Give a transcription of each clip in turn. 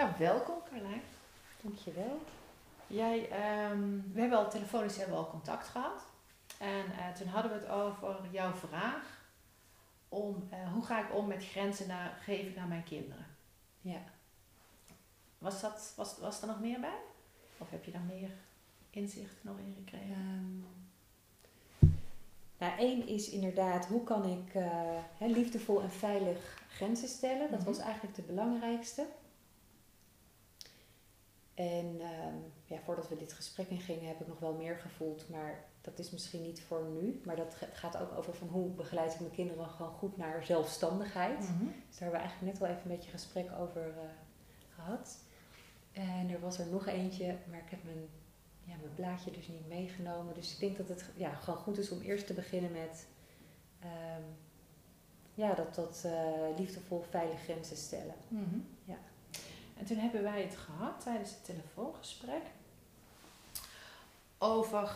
Nou, welkom Carlijn. Dankjewel. Jij, ehm, we hebben al telefonisch hebben we al contact gehad. En eh, toen hadden we het over jouw vraag om eh, hoe ga ik om met grenzen naar, geven naar mijn kinderen. Ja. Was, dat, was, was er nog meer bij? Of heb je daar meer inzicht nog in gekregen? Ehm, nou, één is inderdaad, hoe kan ik eh, liefdevol en veilig grenzen stellen? Dat Mhm. was eigenlijk de belangrijkste. En ehm, ja, voordat we dit gesprek ingingen heb ik nog wel meer gevoeld, maar dat is misschien niet voor nu. Maar dat gaat ook over van hoe begeleid ik mijn kinderen gewoon goed naar zelfstandigheid. Mhm. Dus daar hebben we eigenlijk net wel even een beetje gesprek over eh, gehad. En er was er nog eentje, maar ik heb mijn, ja, mijn blaadje dus niet meegenomen. Dus ik denk dat het ja, gewoon goed is om eerst te beginnen met ehm, ja, dat, dat eh, liefdevol veilige grenzen stellen. Ja. En toen hebben wij het gehad tijdens het telefoongesprek over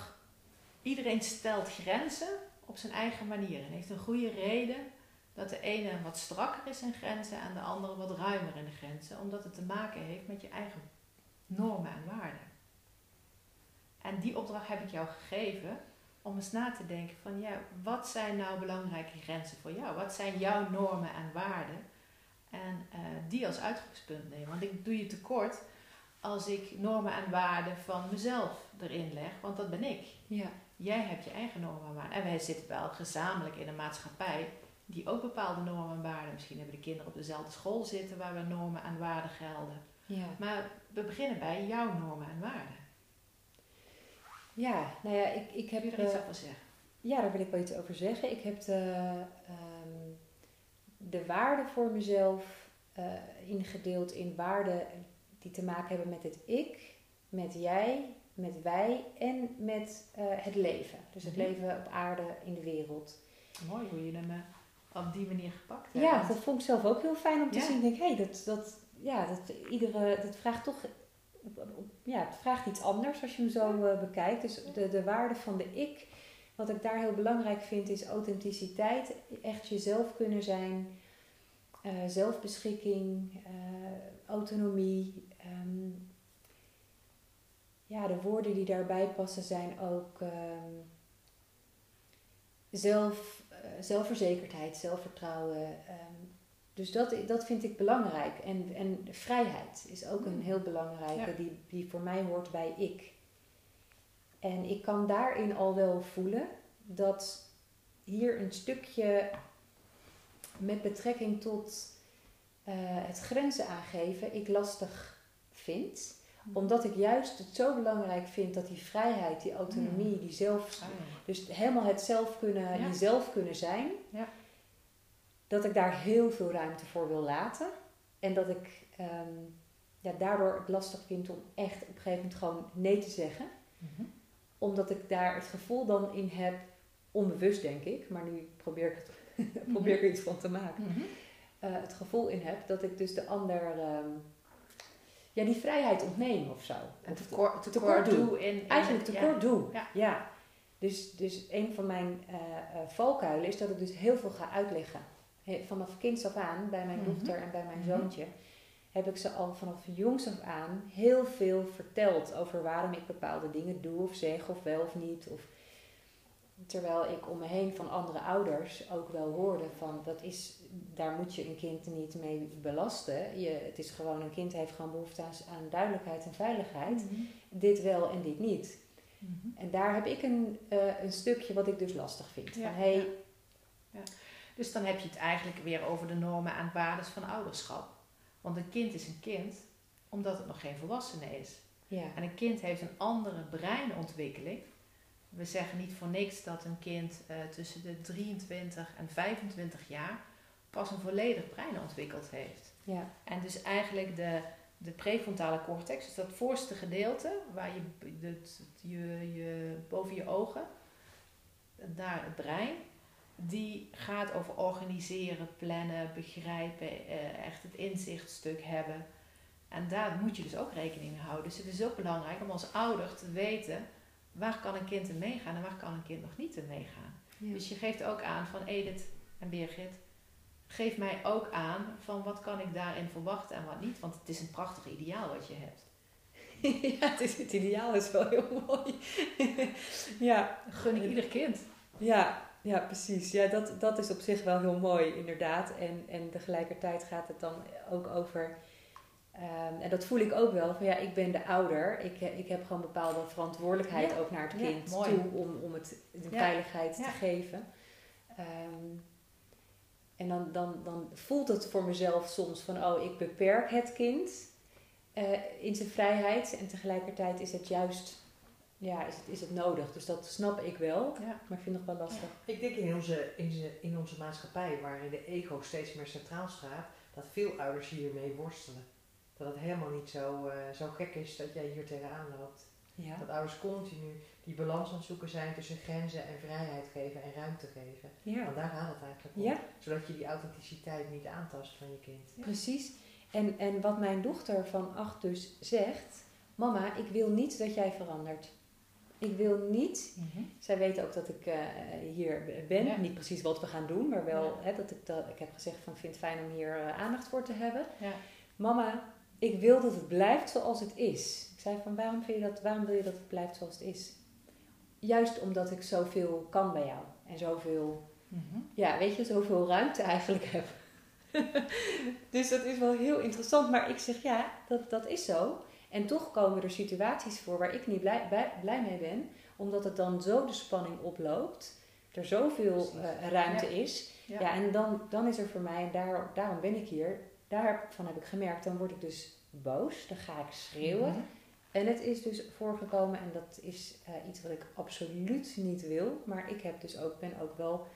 iedereen stelt grenzen op zijn eigen manier en heeft een goede reden dat de ene wat strakker is in grenzen en de andere wat ruimer in de grenzen, omdat het te maken heeft met je eigen normen en waarden. En die opdracht heb ik jou gegeven om eens na te denken van ja, wat zijn nou belangrijke grenzen voor jou? Wat zijn jouw normen en waarden? En eh, die als uitgangspunt nemen. Want ik doe je tekort als ik normen en waarden van mezelf erin leg, want dat ben ik. Ja. Jij hebt je eigen normen en waarden. En wij zitten wel gezamenlijk in een maatschappij die ook bepaalde normen en waarden. Misschien hebben de kinderen op dezelfde school zitten waar we normen en waarden gelden. Ja. Maar we beginnen bij jouw normen en waarden. ja, nou ja, ik, ik heb... Je er iets eh, over zeggen? Ja, daar wil ik wel iets over zeggen. Ik heb de, ehm, de waarden voor mezelf eh, ingedeeld in waarden die te maken hebben met het ik, met jij, met wij en met eh, het leven. Dus het Mhm. leven op aarde in de wereld. Mooi hoe je hem eh, op die manier gepakt hebt. Ja, dat vond ik zelf ook heel fijn om te Ja. zien. Ik denk, hé, hey, dat, dat, ja, dat, iedere, dat vraagt toch... Ja, het vraagt iets anders als je hem zo bekijkt. Dus de, de waarde van de ik, wat ik daar heel belangrijk vind, is authenticiteit. Echt jezelf kunnen zijn. eh, zelfbeschikking, eh, autonomie. ehm, ja, de woorden die daarbij passen zijn ook ehm, zelf, eh, zelfverzekerdheid, zelfvertrouwen. ehm, dus dat, dat vind ik belangrijk. En, en vrijheid is ook een Mm. heel belangrijke, Ja. die, die voor mij hoort bij ik. En ik kan daarin al wel voelen dat hier een stukje met betrekking tot eh, het grenzen aangeven ik lastig vind. Omdat ik juist het zo belangrijk vind dat die vrijheid, die autonomie, die zelf, Ah, dus helemaal het zelf kunnen, Ja. jezelf kunnen zijn. Ja. Dat ik daar heel veel ruimte voor wil laten. En dat ik ehm, ja, daardoor het lastig vind om echt op een gegeven moment gewoon nee te zeggen. Mhm. Omdat ik daar het gevoel dan in heb, onbewust denk ik, maar nu probeer ik, het, probeer ik er iets van te maken. Mhm. eh, het gevoel in heb dat ik dus de ander ehm, ja, die vrijheid ontneem of zo. En tekort, tekort doen. doe in, in eigenlijk ja. tekort doe. Ja. Dus, dus een van mijn eh, eh, valkuilen is dat ik dus heel veel ga uitleggen. He- vanaf kinds af aan, bij mijn Mhm. dochter en bij mijn Mhm. zoontje, heb ik ze al vanaf jongs af aan heel veel verteld over waarom ik bepaalde dingen doe of zeg of wel of niet. Of, terwijl ik om me heen van andere ouders ook wel hoorde van dat is, daar moet je een kind niet mee belasten. Je, het is gewoon, een kind heeft gewoon behoefte aan, aan duidelijkheid en veiligheid. Mhm. Dit wel en dit niet. Mhm. En daar heb ik een, eh, een stukje wat ik dus lastig vind. Ja, van, hey, ja. Ja. Dus dan heb je het eigenlijk weer over de normen en waarden van ouderschap. Want een kind is een kind omdat het nog geen volwassene is. ja. En een kind heeft een andere breinontwikkeling. We zeggen niet voor niks dat een kind eh, tussen de 23 en 25 jaar pas een volledig brein ontwikkeld heeft. Ja, En dus eigenlijk de, de prefrontale cortex, dus dat voorste gedeelte, waar je, het, je, je boven je ogen, daar het brein, die gaat over organiseren, plannen, begrijpen, eh, echt het inzichtstuk hebben. En daar moet je dus ook rekening mee houden. Dus het is ook belangrijk om als ouder te weten waar kan een kind in meegaan en waar kan een kind nog niet in meegaan. ja. Dus je geeft ook aan van Edith en Birgit, geeft mij ook aan van wat kan ik daarin verwachten en wat niet. Want het is een prachtig ideaal wat je hebt. ja, het, is, het ideaal is wel heel mooi. ja. Gun ik ieder kind. Ja, ja, precies. Ja, dat, dat is op zich wel heel mooi, inderdaad. En, en tegelijkertijd gaat het dan ook over. ehm, en dat voel ik ook wel, van ja, ik ben de ouder. Ik, eh, ik heb gewoon bepaalde verantwoordelijkheid Ja. ook naar het kind toe om, om het de Ja. veiligheid te geven. Ehm, en dan, dan, dan voelt het voor mezelf soms van, oh, ik beperk het kind eh, in zijn vrijheid. En tegelijkertijd is het juist, ja, is het, is het nodig. Dus dat snap ik wel, Ja. maar ik vind het nog wel lastig. Ik denk in onze, in, ze- in onze maatschappij, waarin de ego steeds meer centraal staat, dat veel ouders hiermee worstelen. Dat het helemaal niet zo, eh, zo gek is dat jij hier tegenaan loopt. Ja. Dat ouders continu die balans aan het zoeken zijn tussen grenzen en vrijheid geven en ruimte geven. Ja. Want daar gaat het eigenlijk om. Ja, Zodat je die authenticiteit niet aantast van je kind. precies. En, en wat mijn dochter van acht dus zegt, mama, ik wil niet dat jij verandert. Ik wil niet, zij weet ook dat ik eh, hier ben, Ja. niet precies wat we gaan doen, maar wel Ja. hè, dat ik dat, ik heb gezegd van vind het fijn om hier eh, aandacht voor te hebben. Ja. Mama, ik wil dat het blijft zoals het is. Ik zei van waarom, vind je dat, waarom wil je dat het blijft zoals het is? Juist omdat ik zoveel kan bij jou en zoveel Mhm. ja, weet je, zoveel ruimte eigenlijk heb. dus dat is wel heel interessant. Maar ik zeg ja, dat, dat is zo. En toch komen er situaties voor waar ik niet blij, bij- blij mee ben. Omdat het dan zo de spanning oploopt. Er zoveel eh, ruimte is. Ja. Ja, en dan, dan is er voor mij, en daar, daarom ben ik hier. Daarvan heb ik gemerkt, dan word ik dus boos. Dan ga ik schreeuwen. Mhm. En het is dus voorgekomen, en dat is eh, iets wat ik absoluut niet wil. Maar ik heb dus ook, ben ook wel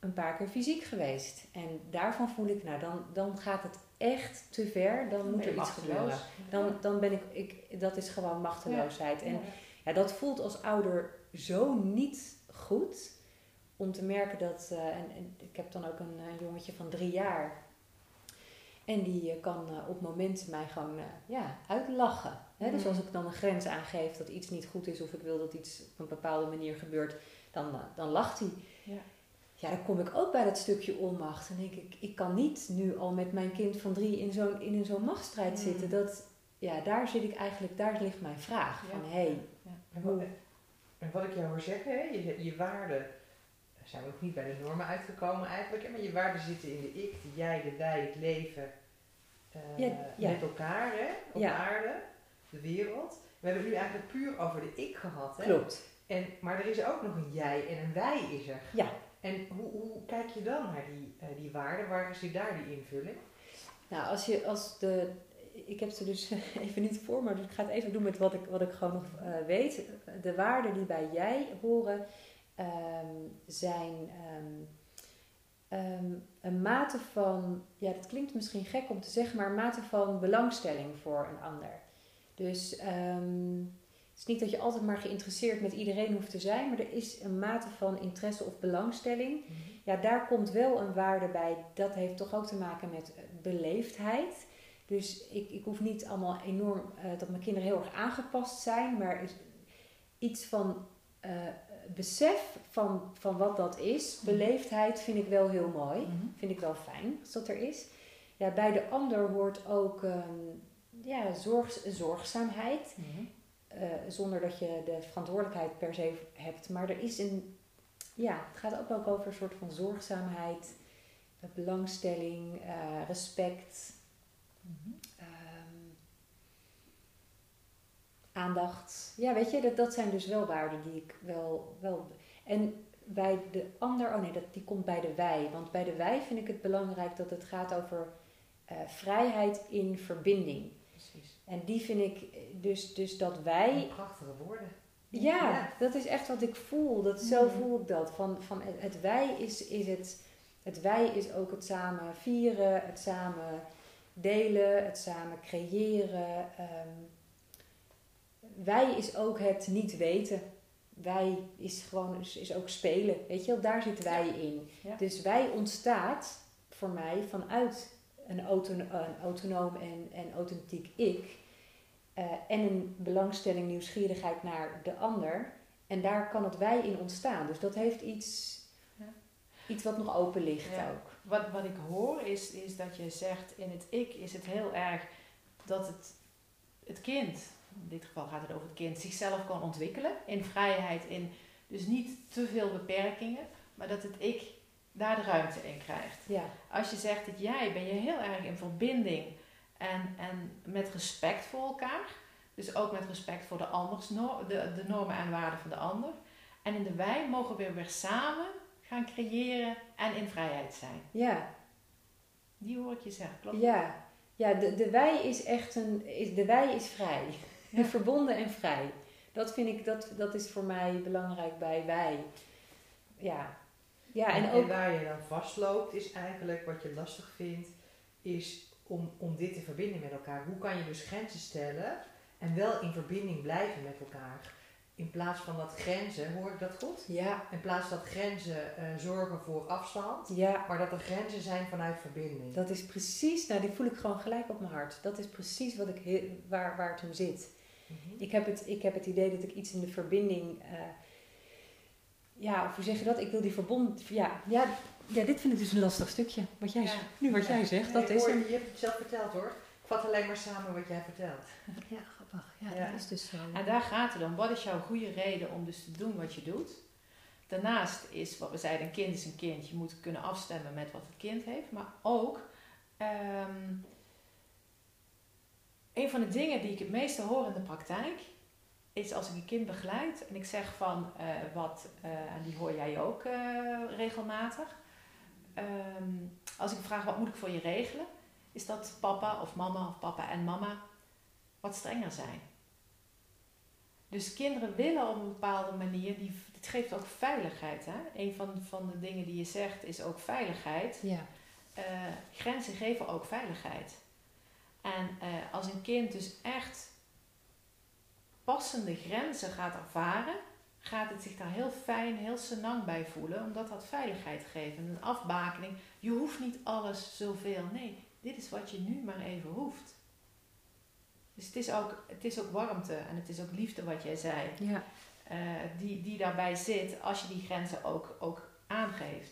een paar keer fysiek geweest. En daarvan voel ik, nou dan, dan gaat het echt te ver. Dan moet er iets gebeuren. Dan, dan ben ik, ik, dat is gewoon machteloosheid. En Ja. dat voelt als ouder zo niet goed. Om te merken dat, eh, en, en ik heb dan ook een, jongetje van drie jaar. En die eh, kan eh, op momenten mij gewoon ja, uitlachen. Hè? Dus Mhm. als ik dan een grens aangeef dat iets niet goed is of ik wil dat iets op een bepaalde manier gebeurt, dan, dan lacht hij. Ja. Ja, dan kom ik ook bij dat stukje onmacht. En denk ik, ik kan niet nu al met mijn kind van drie in zo'n, in zo'n machtsstrijd Mm. zitten. Dat, ja, daar zit ik eigenlijk, daar ligt mijn vraag. Ja. Van, hé, hey, En wat, en wat ik jou hoor zeggen, hè, je, je waarden zijn we nog niet bij de normen uitgekomen eigenlijk. Hè, maar je waarden zitten in de ik, de jij, de wij, het leven. eh, Ja, ja. Met elkaar, hè, op Ja. aarde, de wereld. We hebben het nu eigenlijk puur over de ik gehad. Hè? klopt. En, maar er is ook nog een jij en een wij is er. Ja. En hoe, hoe kijk je dan naar die, eh, die waarden? Waar zit daar die invulling? Nou, als je, als de, ik heb ze dus even niet voor, maar ik ga het even doen met wat ik, wat ik gewoon nog eh, weet. De waarden die bij jij horen ehm, zijn ehm, ehm, een mate van, ja, dat klinkt misschien gek om te zeggen, maar een mate van belangstelling voor een ander. Dus ehm, het is niet dat je altijd maar geïnteresseerd met iedereen hoeft te zijn, maar er is een mate van interesse of belangstelling ja, daar komt wel een waarde bij. Dat heeft toch ook te maken met eh, beleefdheid. Dus ik, ik hoef niet allemaal enorm eh, dat mijn kinderen heel erg aangepast zijn, maar is iets van eh, besef van, van wat dat is. Mhm. Beleefdheid vind ik wel heel mooi. Mhm. Vind ik wel fijn als dat er is. Ja, bij de ander hoort ook ehm, ja, zorg, zorgzaamheid. Mhm. Eh, zonder dat je de verantwoordelijkheid per se hebt. Maar er is een, ja, het gaat ook wel over een soort van zorgzaamheid, belangstelling, eh, respect, Mhm. ehm, aandacht. Ja, weet je, dat, dat zijn dus wel waarden die ik wel, wel. En bij de ander, oh nee, dat, die komt bij de wij. Want bij de wij vind ik het belangrijk dat het gaat over eh, vrijheid in verbinding. Precies. En die vind ik dus, dus dat wij Prachtige woorden. ja, Ja. dat is echt wat ik voel. Dat, zo Mm. voel ik dat. Van, van het, het wij is, is het. Het wij is ook het samen vieren, het samen delen, het samen creëren. Ehm, wij is ook het niet weten. Wij is gewoon is, is ook spelen. Weet je wel, daar zit wij in. Ja. Dus wij ontstaat voor mij vanuit een, autono- een autonoom en, en authentiek ik. eh, en een belangstelling, nieuwsgierigheid naar de ander. En daar kan het wij in ontstaan. Dus dat heeft iets, Ja. iets wat nog open ligt Ja. ook. wat, wat ik hoor is, is dat je zegt in het ik is het heel erg dat het, het kind, in dit geval gaat het over het kind, zichzelf kan ontwikkelen in vrijheid, in dus niet te veel beperkingen, maar dat het ik daar de ruimte in krijgt. Ja. Als je zegt dat jij ben je heel erg in verbinding en, en met respect voor elkaar, dus ook met respect voor de, anders, de, de normen en waarden van de ander. En in de wij mogen we weer samen gaan creëren en in vrijheid zijn. Ja. Die hoor ik je zeggen, klopt? Ja, ja de, de wij is echt een. Is, de wij is vrij. Ja. Verbonden en vrij. Dat vind ik, dat, dat is voor mij belangrijk bij wij. Ja. Ja, en en, ook. waar je dan vastloopt, is eigenlijk wat je lastig vindt, is om, om dit te verbinden met elkaar. Hoe kan je dus grenzen stellen en wel in verbinding blijven met elkaar? In plaats van dat grenzen, hoor ik dat goed? Ja, In plaats dat grenzen eh, zorgen voor afstand, ja, maar dat er grenzen zijn vanuit verbinding. dat is precies. Nou, die voel ik gewoon gelijk op mijn hart. Dat is precies wat ik, waar, waar het om zit. Mhm. Ik heb, het, ik heb het idee dat ik iets in de verbinding. eh, ja, of hoe zeg je dat? Ik wil die verbond. Ja, ja, ja, dit vind ik dus een lastig stukje. Wat jij, Ja. Nu wat jij zegt, dat is hoor. Je hebt het zelf verteld hoor. Ik vat alleen maar samen wat jij vertelt. Ja, grappig. Ja, Ja. dat is dus zo. En daar gaat het om. Wat is jouw goede reden om dus te doen wat je doet? Daarnaast is wat we zeiden, een kind is een kind. Je moet kunnen afstemmen met wat het kind heeft. Maar ook, ehm, een van de dingen die ik het meeste hoor in de praktijk, is als ik een kind begeleid en ik zeg van eh, wat, eh, en die hoor jij ook eh, regelmatig. Ehm, als ik vraag wat moet ik voor je regelen, is dat papa of mama of papa en mama wat strenger zijn. Dus kinderen willen op een bepaalde manier, die, het geeft ook veiligheid. Hè? Een van, van de dingen die je zegt is ook veiligheid. Ja, grenzen geven ook veiligheid. En als een kind dus echt passende grenzen gaat ervaren, gaat het zich daar heel fijn, heel senang bij voelen, omdat dat veiligheid geeft. En een afbakening, je hoeft niet alles zoveel. Nee, dit is wat je nu maar even hoeft. Dus het is ook, het is ook warmte en het is ook liefde wat jij zei, ja, eh, die, die daarbij zit als je die grenzen ook, ook aangeeft.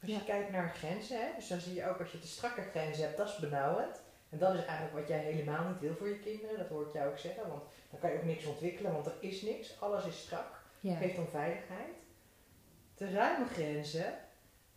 Als Ja. je kijkt naar grenzen, hè, dus dan zie je ook als je te strakke grenzen hebt, dat is benauwend. En dat is eigenlijk wat jij helemaal niet wil voor je kinderen, dat hoor ik jou ook zeggen. Want dan kan je ook niks ontwikkelen, want er is niks. Alles is strak. ja. Geeft onveiligheid. Te ruime grenzen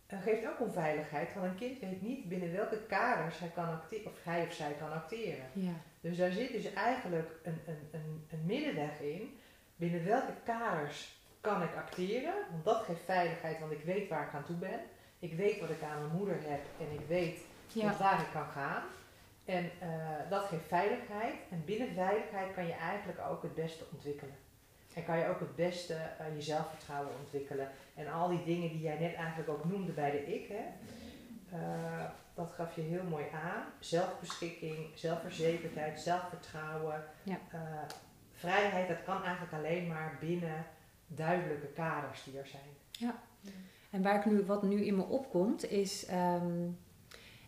eh, geeft ook onveiligheid, want een kind weet niet binnen welke kaders hij, kan acte- of, hij of zij kan acteren. ja. Dus daar zit dus eigenlijk een, een, een, een middenweg in. Binnen welke kaders kan ik acteren? Want dat geeft veiligheid, want ik weet waar ik aan toe ben. Ik weet wat ik aan mijn moeder heb en ik weet Ja. tot waar ik kan gaan. En eh, dat geeft veiligheid. En binnen veiligheid kan je eigenlijk ook het beste ontwikkelen. En kan je ook het beste eh, je zelfvertrouwen ontwikkelen. En al die dingen die jij net eigenlijk ook noemde bij de ik, hè, eh, dat gaf je heel mooi aan. Zelfbeschikking, zelfverzekerdheid, zelfvertrouwen. Ja. Vrijheid, dat kan eigenlijk alleen maar binnen duidelijke kaders die er zijn. En waar ik nu, wat nu in me opkomt, is. ehm,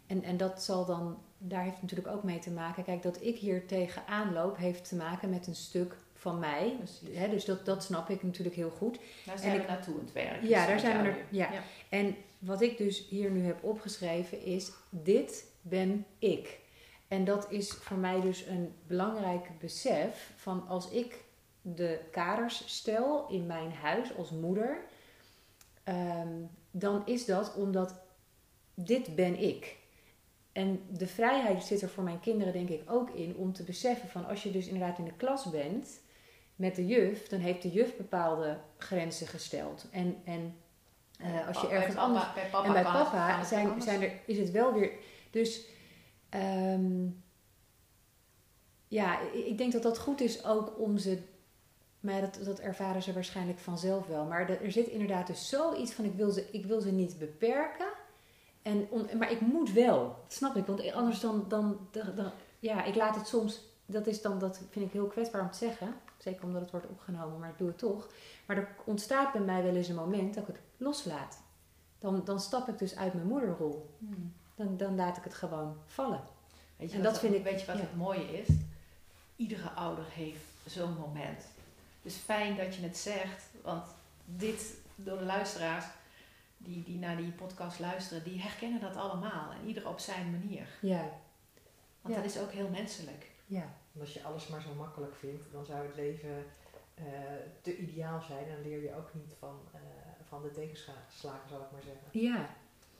en, en dat zal dan. Daar heeft natuurlijk ook mee te maken. Kijk, dat ik hier tegenaan loop, heeft te maken met een stuk van mij. Hè, dus dat, dat snap ik natuurlijk heel goed. Daar zijn En we ik- naartoe aan het werken. Ja, dus daar met zijn we er. Ja. Ja. En wat ik dus hier nu heb opgeschreven is: dit ben ik. En dat is voor mij dus een belangrijk besef van als ik de kaders stel in mijn huis als moeder, ehm, dan is dat omdat dit ben ik. En de vrijheid zit er voor mijn kinderen denk ik ook in om te beseffen van als je dus inderdaad in de klas bent met de juf, dan heeft de juf bepaalde grenzen gesteld. En, en eh, als je Bij ergens papa- anders bij papa en bij papa het zijn, zijn er, is het wel weer. Dus ehm, ja, ik denk dat dat goed is ook om ze. Maar dat, dat ervaren ze waarschijnlijk vanzelf wel. Maar er, er zit inderdaad dus zoiets van: ik wil ze, ik wil ze niet beperken. En on- maar ik moet wel. Dat snap ik. Want anders dan, dan, dan, dan- Ja, ik laat het soms. Dat is dan, dat vind ik heel kwetsbaar om te zeggen. Zeker omdat het wordt opgenomen, maar ik doe het toch. Maar er ontstaat bij mij wel eens een moment dat ik het loslaat. Dan, dan stap ik dus uit mijn moederrol. Hmm. Dan, dan laat ik het gewoon vallen. Weet je En dat vind ik- weet je wat ja. het mooie is? Iedere ouder heeft zo'n moment. Dus fijn dat je het zegt, want dit door de luisteraars, die, die naar die podcast luisteren, die herkennen dat allemaal. En ieder op zijn manier. Ja, Want Ja. dat is ook heel menselijk. ja, Want als je alles maar zo makkelijk vindt, dan zou het leven eh, te ideaal zijn. En dan leer je ook niet van, eh, van de tegenslagen, zal ik maar zeggen. ja,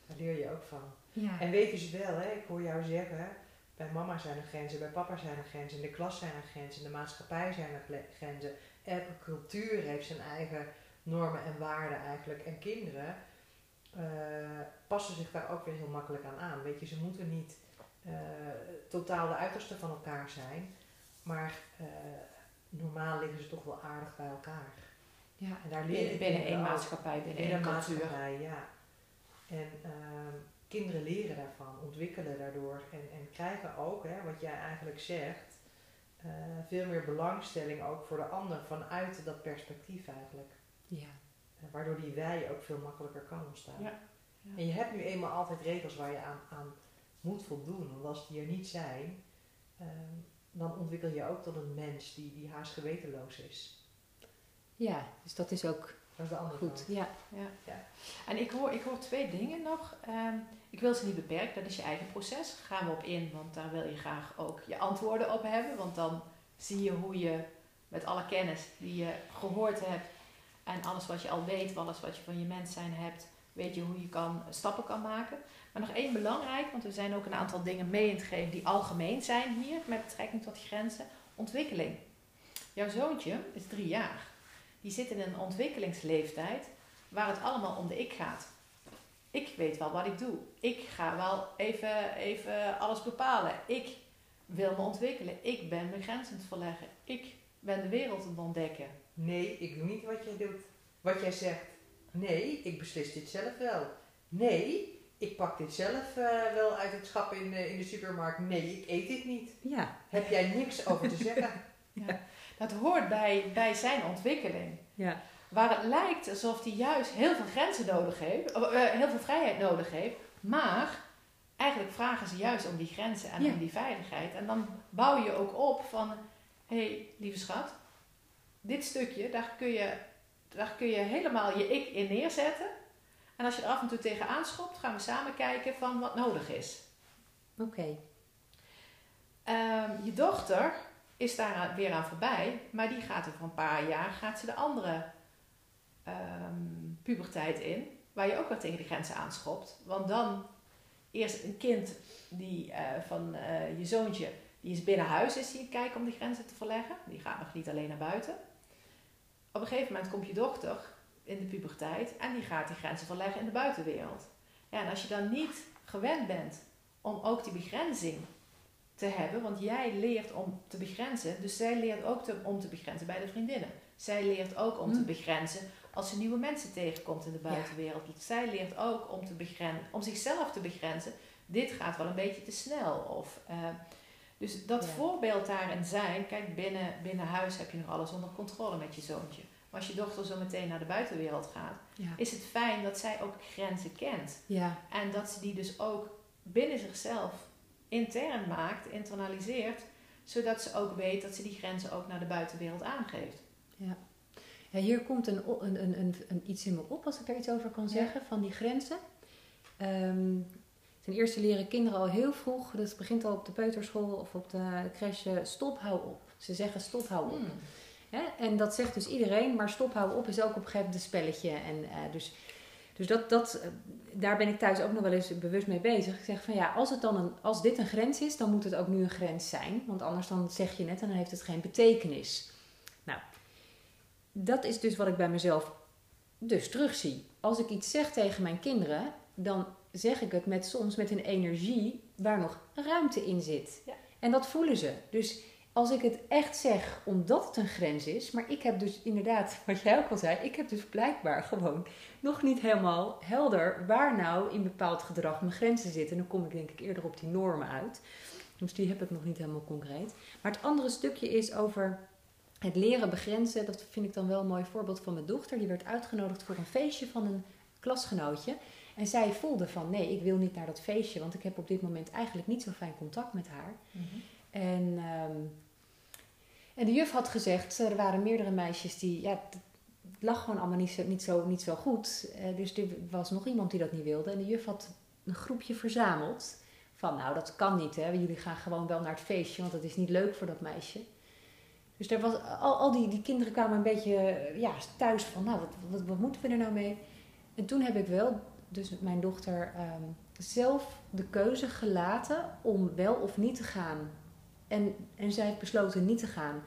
Daar leer je ook van. ja. En weet dus wel, hè, ik hoor jou zeggen, bij mama zijn er grenzen, bij papa zijn er grenzen, in de klas zijn er grenzen, in de maatschappij zijn er grenzen. Elke cultuur heeft zijn eigen normen en waarden eigenlijk. En kinderen eh, passen zich daar ook weer heel makkelijk aan aan. Weet je, ze moeten niet eh, totaal de uiterste van elkaar zijn, maar eh, normaal liggen ze toch wel aardig bij elkaar. ja. En daar Binnen, binnen één maatschappij, binnen In één maatschappij, ja. En ehm, kinderen leren daarvan, ontwikkelen daardoor en, en krijgen ook, hè, wat jij eigenlijk zegt, veel meer belangstelling ook voor de ander vanuit dat perspectief eigenlijk. ja. Waardoor die wij ook veel makkelijker kan ontstaan. Ja, ja. En je hebt nu eenmaal altijd regels waar je aan, aan moet voldoen. Want als die er niet zijn, ehm, dan ontwikkel je ook tot een mens die, die haast gewetenloos is. Ja, dus dat is ook Dat is de andere goed. Ja, Ja. Ja. En ik hoor, ik hoor twee dingen nog. Ehm, ik wil ze niet beperken, dat is je eigen proces. Gaan we op in, want daar wil je graag ook je antwoorden op hebben. Want dan zie je hoe je met alle kennis die je gehoord hebt en alles wat je al weet, alles wat je van je mens zijn hebt, weet je hoe je kan, stappen kan maken. Maar nog één belangrijk, want we zijn ook een aantal dingen mee in het geven die algemeen zijn hier met betrekking tot grenzen. Ontwikkeling. Jouw zoontje is drie jaar. Die zit in een ontwikkelingsleeftijd waar het allemaal om de ik gaat. Ik weet wel wat ik doe. Ik ga wel even, even alles bepalen. Ik wil me ontwikkelen. Ik ben mijn grenzen het verleggen. Ik ben de wereld aan het ontdekken. Nee, ik doe niet wat jij doet. Wat jij zegt. Nee, ik beslis dit zelf wel. Nee, ik pak dit zelf eh, wel uit het schap in, de- in de supermarkt. Nee, ik eet dit niet. ja, Heb jij niks over te zeggen? Dat hoort bij, bij zijn ontwikkeling. ja. Waar het lijkt alsof hij juist heel veel grenzen nodig heeft, eh, heel veel vrijheid nodig heeft, maar eigenlijk vragen ze juist om die grenzen en Ja. om die veiligheid. En dan bouw je ook op van, hé hey, lieve schat, dit stukje, daar kun, je, daar kun je helemaal je ik in neerzetten. En als je er af en toe tegenaan schopt, gaan we samen kijken van wat nodig is. Oké. Ehm, je dochter is daar weer aan voorbij, maar die gaat over een paar jaar gaat ze de andere ehm, puberteit in, waar je ook wel tegen de grenzen aanschopt. Want dan eerst een kind die eh, van eh, je zoontje, die is binnen huis, is die kijken om die grenzen te verleggen. Die gaat nog niet alleen naar buiten. Op een gegeven moment komt je dochter in de puberteit en die gaat die grenzen verleggen in de buitenwereld. Ja, en als je dan niet gewend bent om ook die begrenzing te hebben, want jij leert om te begrenzen, dus zij leert ook te- om te begrenzen bij de vriendinnen. Zij leert ook om te Hm. begrenzen als ze nieuwe mensen tegenkomt in de buitenwereld. Zij leert ook om, te begren, om zichzelf te begrenzen. Dit gaat wel een beetje te snel. Of, eh, dus dat Ja. voorbeeld daarin zijn, kijk, binnen, binnen huis heb je nog alles onder controle met je zoontje. Maar als je dochter zo meteen naar de buitenwereld gaat, Ja. is het fijn dat zij ook grenzen kent. Ja. En dat ze die dus ook binnen zichzelf intern maakt, internaliseert, zodat ze ook weet dat ze die grenzen ook naar de buitenwereld aangeeft. Ja, hier komt een, een, een, een, iets in me op, als ik daar iets over kan Ja. zeggen, van die grenzen. Ehm, ten eerste leren kinderen al heel vroeg, dat begint al op de peuterschool of op de crash, eh, stop, hou op. Ze zeggen stop, hou op. Hmm. En dat zegt dus iedereen, maar stop, hou op is ook op een gegeven moment een spelletje. En, eh, dus dus dat, dat, eh, daar ben ik thuis ook nog wel eens bewust mee bezig. Ik zeg van ja, als, het dan een, als dit een grens is, dan moet het ook nu een grens zijn. Want anders dan zeg je net en dan heeft het geen betekenis. Nou, dat is dus wat ik bij mezelf dus terugzie. Als ik iets zeg tegen mijn kinderen, dan zeg ik het met soms met een energie waar nog ruimte in zit. Ja. En dat voelen ze. Dus als ik het echt zeg omdat het een grens is, maar ik heb dus inderdaad, wat jij ook al zei, ik heb dus blijkbaar gewoon nog niet helemaal helder waar nou in bepaald gedrag mijn grenzen zitten. En dan kom ik denk ik eerder op die normen uit. Dus die heb ik nog niet helemaal concreet. Maar het andere stukje is over het leren begrenzen. Dat vind ik dan wel een mooi voorbeeld van mijn dochter. Die werd uitgenodigd voor een feestje van een klasgenootje. En zij voelde van nee, ik wil niet naar dat feestje, want ik heb op dit moment eigenlijk niet zo fijn contact met haar. En, ehm, en de juf had gezegd, er waren meerdere meisjes die, ja, t- lag gewoon allemaal niet zo, niet zo, niet zo goed. Eh, dus er was nog iemand die dat niet wilde. En de juf had een groepje verzameld. Van nou, dat kan niet hè. Jullie gaan gewoon wel naar het feestje, want dat is niet leuk voor dat meisje. Dus er was, al, al die, die kinderen kwamen een beetje ja, thuis van, nou, wat, wat, wat moeten we er nou mee? En toen heb ik wel, dus mijn dochter, ehm, zelf de keuze gelaten om wel of niet te gaan. En, en zij heeft besloten niet te gaan.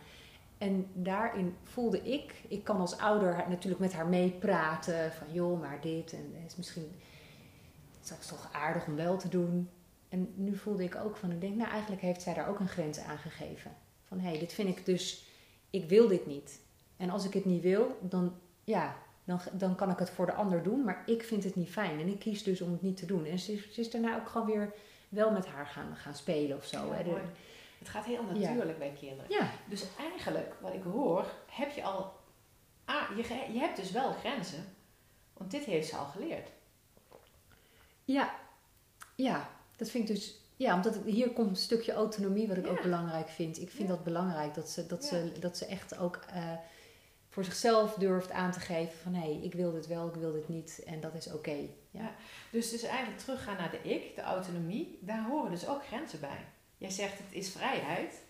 En daarin voelde ik, ik kan als ouder natuurlijk met haar meepraten van joh, maar dit en is misschien, is toch aardig om wel te doen. En nu voelde ik ook van, ik denk, nou eigenlijk heeft zij daar ook een grens aan gegeven. Van hé, hey, dit vind ik dus, ik wil dit niet. En als ik het niet wil, dan, ja, dan, dan kan ik het voor de ander doen, maar ik vind het niet fijn. En ik kies dus om het niet te doen. En ze, is, ze is daarna ook gewoon weer wel met haar gaan, gaan spelen of zo. Ja, hè. De-. Het gaat heel natuurlijk bij kinderen. ja, Dus eigenlijk, wat ik hoor, heb je al. Ah, je, je hebt dus wel grenzen. Want dit heeft ze al geleerd. Ja, ja, dat vind ik dus. Ja, omdat het- hier komt een stukje autonomie wat ik Ja. ook belangrijk vind. Ik vind dat belangrijk dat ze, dat ze, dat ze echt ook eh, voor zichzelf durft aan te geven van hé, hey, ik wil dit wel, ik wil dit niet en dat is oké. Ja. Dus, dus eigenlijk teruggaan naar de ik, de autonomie, daar horen dus ook grenzen bij. Jij zegt het is vrijheid.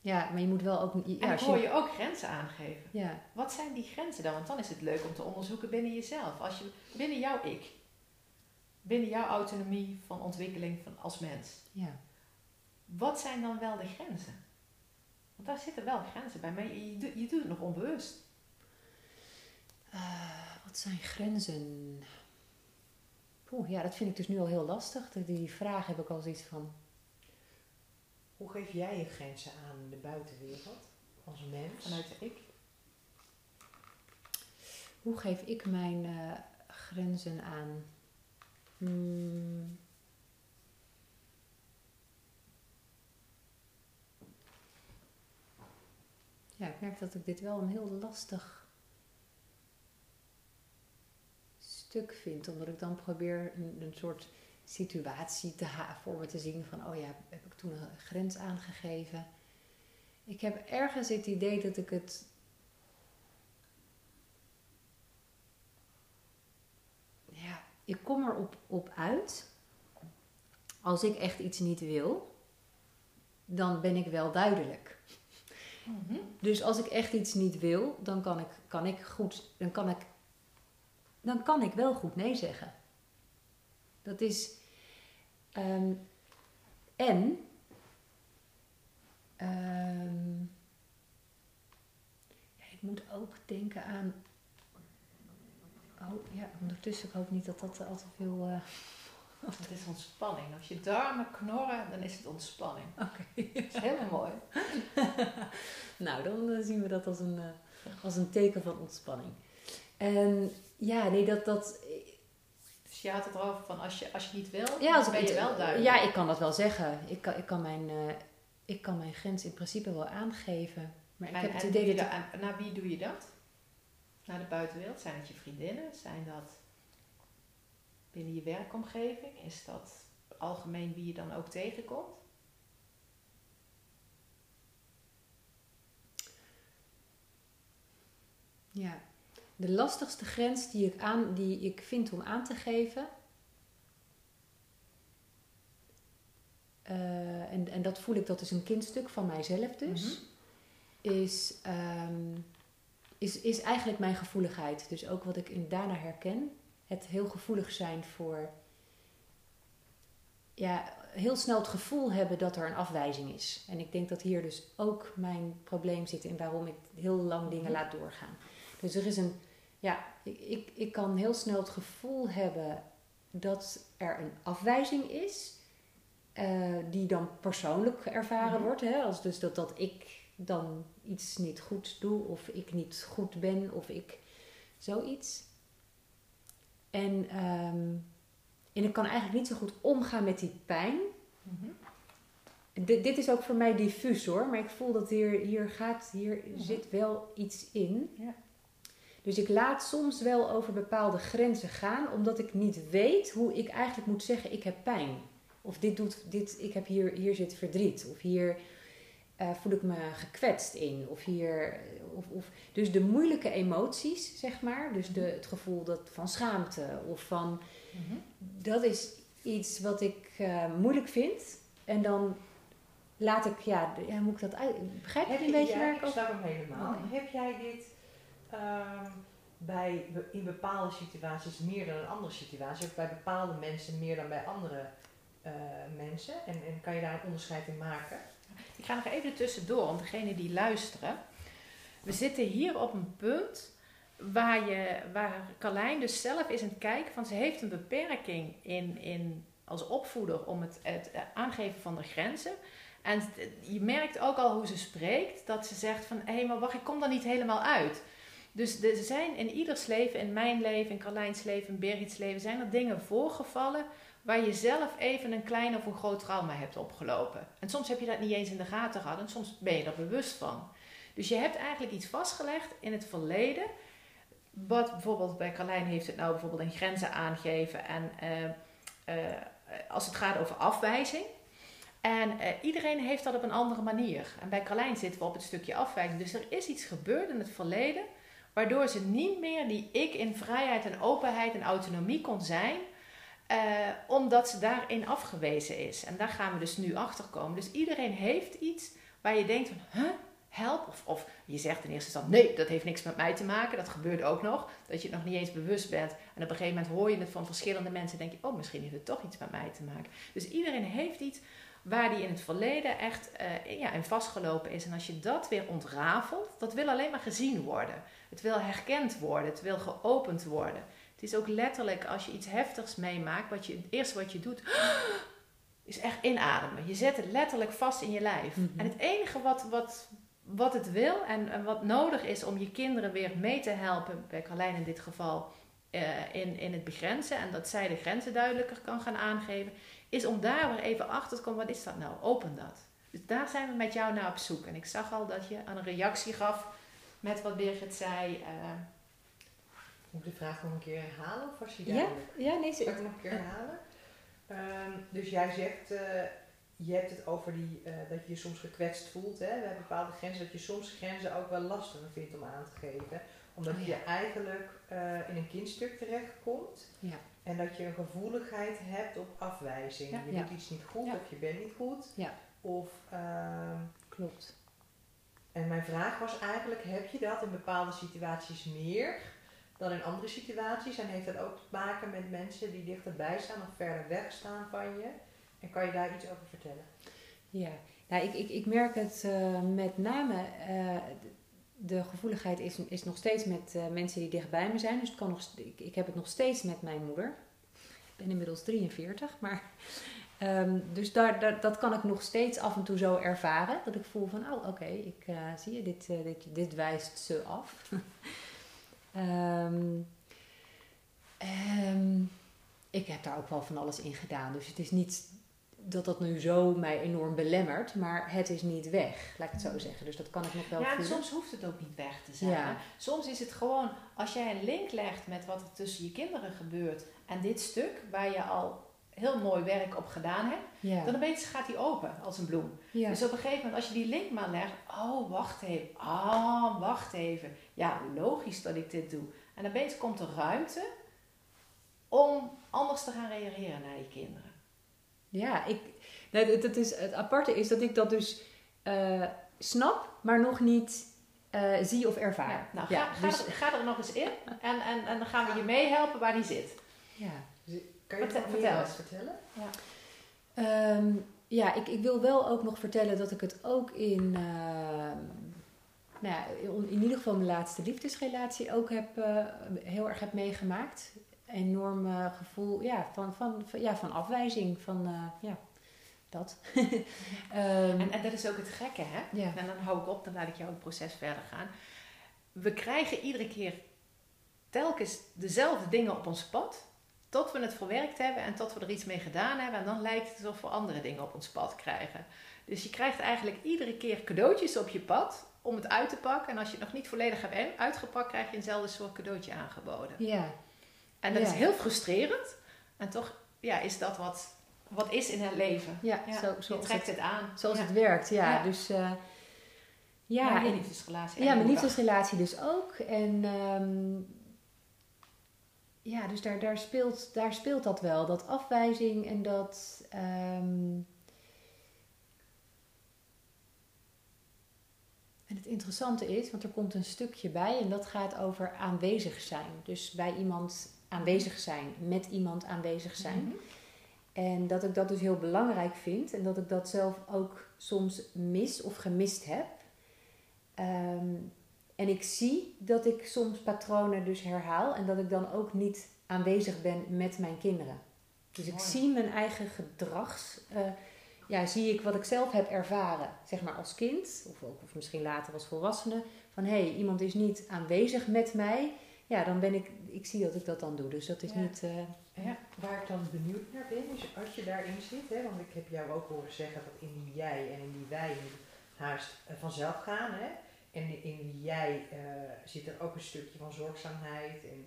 ja, maar je moet wel ook. Ja, En hoor je ook grenzen aangeven. ja, Wat zijn die grenzen dan? Want dan is het leuk om te onderzoeken binnen jezelf. Als je, binnen jouw ik. Binnen jouw autonomie van ontwikkeling van als mens. ja. Wat zijn dan wel de grenzen? Want daar zitten wel grenzen bij. Maar je, je, je doet het nog onbewust. Eh, wat zijn grenzen? Poeh, ja, dat vind ik dus nu al heel lastig. Die- vraag heb ik al zoiets van. Hoe geef jij je grenzen aan de buitenwereld als mens? Vanuit de ik. Hoe geef ik mijn eh, grenzen aan? Hmm. Ja, ik merk dat ik dit wel een heel lastig stuk vind. Omdat ik dan probeer een, een soort situatie te voor me te zien van... oh ja, heb ik toen een grens aangegeven? Ik heb ergens het idee dat ik het ja, ik kom erop op uit. Als ik echt iets niet wil, dan ben ik wel duidelijk. Mhm. Dus als ik echt iets niet wil, dan kan ik, kan ik goed, dan kan ik, dan kan ik wel goed nee zeggen. Dat is, ehm, en, ehm, ja, ik moet ook denken aan, oh ja, ondertussen, ik hoop niet dat dat al te veel, eh, Het is ontspanning. Als je darmen knorren, dan is het ontspanning. oké. Dat is helemaal mooi. Nou, dan eh, zien we dat als een, eh, als een teken van ontspanning. En ja, nee, dat, dat, Dus je had het erover van als je, als je niet wil, Ja, als dan ik ben je wel duidelijk. Ja, ik kan dat wel zeggen. Ik kan, ik kan, mijn, eh, ik kan mijn grens in principe wel aangeven. Maar ik heb het idee dat... naar wie doe je dat? Naar de buitenwereld? Zijn het je vriendinnen? Zijn dat binnen je werkomgeving? Is dat algemeen wie je dan ook tegenkomt? Ja. De lastigste grens die ik, aan, die ik vind om aan te geven... eh, en, en dat voel ik, dat is een kindstuk van mijzelf dus... Mhm. is, ehm, is, is eigenlijk mijn gevoeligheid. Dus ook wat ik in daarna herken. Het heel gevoelig zijn voor... Ja, heel snel het gevoel hebben dat er een afwijzing is. En ik denk dat hier dus ook mijn probleem zit in waarom ik heel lang dingen Mhm. laat doorgaan. Dus er is een... Ja, ik, ik, ik kan heel snel het gevoel hebben dat er een afwijzing is... eh, die dan persoonlijk ervaren Mhm. wordt. Hè? Als dus dat, dat ik dan iets niet goed doe, of ik niet goed ben, of ik zoiets. En, ehm, en ik kan eigenlijk niet zo goed omgaan met die pijn. Mhm. Dit, dit is ook voor mij diffuus hoor, maar ik voel dat hier, hier, gaat, hier zit wel iets in. Ja. Dus ik laat soms wel over bepaalde grenzen gaan, omdat ik niet weet hoe ik eigenlijk moet zeggen: ik heb pijn. Of dit doet, dit, ik heb hier, hier zit verdriet. Of hier. eh, voel ik me gekwetst in. Of hier, of, of, dus de moeilijke emoties, zeg maar. Dus de, het gevoel dat, van schaamte of van. Mhm. Dat is iets wat ik eh, moeilijk vind. En dan laat ik, ja, ja, moet ik dat uit. Begrijp je een je, beetje ja, waar ik ik snap hem helemaal. Oh. Heb jij dit ehm, bij, in bepaalde situaties meer dan in andere situaties? Of bij bepaalde mensen meer dan bij andere eh, mensen? En, en kan je daar een onderscheid in maken? Ik ga nog even tussendoor om degenen die luisteren. We zitten hier op een punt waar, je, waar Carlijn dus zelf is aan het kijken van ze heeft een beperking in, in, als opvoeder om het, het aangeven van de grenzen. En je merkt ook al hoe ze spreekt dat ze zegt van hé maar wacht ik kom er niet helemaal uit. Dus er zijn in ieders leven, in mijn leven, in Carlijns leven, in Birgit's leven, zijn er dingen voorgevallen waar je zelf even een klein of een groot trauma hebt opgelopen. En soms heb je dat niet eens in de gaten gehad en soms ben je er bewust van. Dus je hebt eigenlijk iets vastgelegd in het verleden. Wat bijvoorbeeld bij Carlijn heeft het nou bijvoorbeeld in grenzen aangeven en eh, eh, als het gaat over afwijzing. En eh, iedereen heeft dat op een andere manier. En bij Carlijn zitten we op het stukje afwijzing. Dus er is iets gebeurd in het verleden waardoor ze niet meer die ik in vrijheid en openheid en autonomie kon zijn. Eh, omdat ze daarin afgewezen is. En daar gaan we dus nu achter komen. Dus iedereen heeft iets waar je denkt van, help. Of, of je zegt in eerste instantie, nee, dat heeft niks met mij te maken. Dat gebeurt ook nog. Dat je het nog niet eens bewust bent. En op een gegeven moment hoor je het van verschillende mensen. En denk je, oh, misschien heeft het toch iets met mij te maken. Dus iedereen heeft iets waar die in het verleden echt eh, ja, in vastgelopen is. En als je dat weer ontrafelt, dat wil alleen maar gezien worden. Het wil herkend worden. Het wil geopend worden. Het is ook letterlijk als je iets heftigs meemaakt, wat je, het eerste wat je doet, is echt inademen. Je zet het letterlijk vast in je lijf. Mhm. En het enige wat, wat, wat het wil en, en wat nodig is om je kinderen weer mee te helpen, bij Carlijn in dit geval, eh, in, in het begrenzen en dat zij de grenzen duidelijker kan gaan aangeven, is om daar weer even achter te komen, wat is dat nou? Open dat. Dus daar zijn we met jou naar op zoek. En ik zag al dat je een reactie gaf met wat Birgit zei. eh, Moet ik de vraag nog een keer herhalen of was je Ja, ja, nee, Zal ik ze, nog een keer herhalen? Ehm, dus jij zegt, eh, je hebt het over die, eh, dat je je soms gekwetst voelt. Hè? We hebben bepaalde grenzen, dat je soms grenzen ook wel lastiger vindt om aan te geven. Omdat Oh je eigenlijk in een kindstuk terechtkomt. Ja. En dat je een gevoeligheid hebt op afwijzing. Ja. je Ja. doet iets niet goed Ja. of je bent niet goed. Ja. Of, ehm, klopt. en mijn vraag was eigenlijk, heb je dat in bepaalde situaties meer dan in andere situaties? En heeft dat ook te maken met mensen die dichterbij staan of verder weg staan van je? En kan je daar iets over vertellen? Ja, nou, ik, ik, ik merk het eh, met name, eh, de- gevoeligheid is, is nog steeds met eh, mensen die dichtbij me zijn. Dus het kan nog, ik, ik heb het nog steeds met mijn moeder. Ik ben inmiddels 43, maar... ehm, dus daar, daar, dat kan ik nog steeds af en toe zo ervaren. Dat ik voel van, oh oké, ik eh, zie je, dit, eh, dit, dit wijst ze af. Ehm, ehm, ik heb daar ook wel van alles in gedaan. Dus het is niet dat dat nu zo mij enorm belemmert, maar het is niet weg, laat ik het zo zeggen. Dus dat kan ik nog wel Ja, en soms hoeft het ook niet weg te zijn. Ja. Soms is het gewoon, als jij een link legt met wat er tussen je kinderen gebeurt en dit stuk, waar je al heel mooi werk op gedaan hebt, Ja, dan opeens gaat die open als een bloem. ja. Dus op een gegeven moment, als je die link maar legt, oh, wacht even, ah, wacht even. Ja, logisch dat ik dit doe. En opeens komt er ruimte om anders te gaan reageren naar je kinderen. Ja ik, nou, het, het, is, het aparte is dat ik dat dus eh, snap, maar nog niet eh, zie of ervaar. Ja, nou, ja, ga, ga, dus- er, ga er nog eens in en, en, en dan gaan we je meehelpen waar die zit. ja. Kan je Vertel- nog meer eens. vertellen? Ehm, ja, ik, ik wil wel ook nog vertellen dat ik het ook in, ehm, nou ja, in in ieder geval mijn laatste liefdesrelatie ook heb, eh, heel erg heb meegemaakt. Enorm gevoel ja, van, van, van, ja, van afwijzing, van eh, ja, dat. Ehm, En, en dat is ook het gekke, hè? ja. En dan hou ik op, dan laat ik jou het proces verder gaan. We krijgen iedere keer telkens dezelfde dingen op ons pad. Tot we het verwerkt hebben en tot we er iets mee gedaan hebben. En dan lijkt het alsof we andere dingen op ons pad krijgen. Dus je krijgt eigenlijk iedere keer cadeautjes op je pad om het uit te pakken. En als je het nog niet volledig hebt uitgepakt, krijg je eenzelfde soort cadeautje aangeboden. ja, En dat Ja. is heel frustrerend. En toch ja, is dat wat, wat is in het leven. Ja, Ja, zo, Je trekt het, het aan. zoals ja. het werkt. Ja, Ja. dus uh, Ja, ja, je en- liefdesrelatie. ja, en mijn je liefdesrelatie dus ook. En ehm, ja, dus daar, daar, speelt, daar speelt dat wel. Dat afwijzing en dat. ehm, en het interessante is, want er komt een stukje bij en dat gaat over aanwezig zijn. Dus bij iemand aanwezig zijn, met iemand aanwezig zijn. Mhm. En dat ik dat dus heel belangrijk vind en dat ik dat zelf ook soms mis of gemist heb. Ehm, en ik zie dat ik soms patronen dus herhaal en dat ik dan ook niet aanwezig ben met mijn kinderen. Dus ik zie mijn eigen gedrags, eh, ja, zie ik wat ik zelf heb ervaren, zeg maar als kind of, ook, of misschien later als volwassene. Van hé, hey, iemand is niet aanwezig met mij. Ja, dan ben ik, ik zie dat ik dat dan doe. Dus dat is Ja. niet. eh, En waar ik dan benieuwd naar ben, is als je daarin zit, hè, want ik heb jou ook horen zeggen dat in die jij en in die wij haast eh, vanzelf gaan. Hè? En in die jij eh, zit er ook een stukje van zorgzaamheid en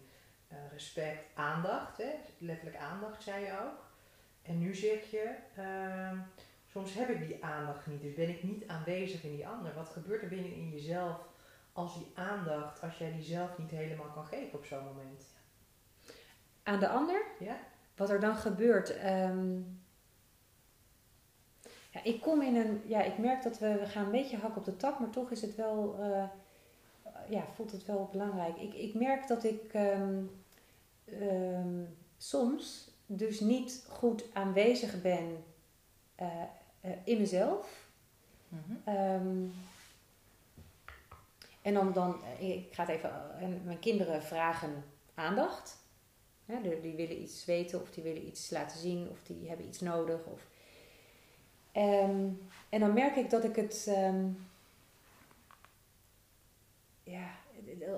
respect, aandacht. Hè? Letterlijk aandacht, zei je ook. En nu zeg je, ehm, soms heb ik die aandacht niet, dus ben ik niet aanwezig in die ander. Wat gebeurt er binnen in jezelf als die aandacht, als jij die zelf niet helemaal kan geven op zo'n moment? aan de ander. Ja? Wat er dan gebeurt. ehm, ja, ik kom in een. Ja, ik merk dat we, we gaan een beetje hak op de tak, maar toch is het wel. eh, ja, voelt het wel belangrijk. Ik, ik merk dat ik ehm, ehm, soms dus niet goed aanwezig ben eh, eh, in mezelf. Mhm. En dan, dan, eh, ik ga het even, eh, mijn kinderen vragen aandacht. Die willen iets weten of die willen iets laten zien of die hebben iets nodig. Of, Ehm, en dan merk ik dat ik het, ehm, ja,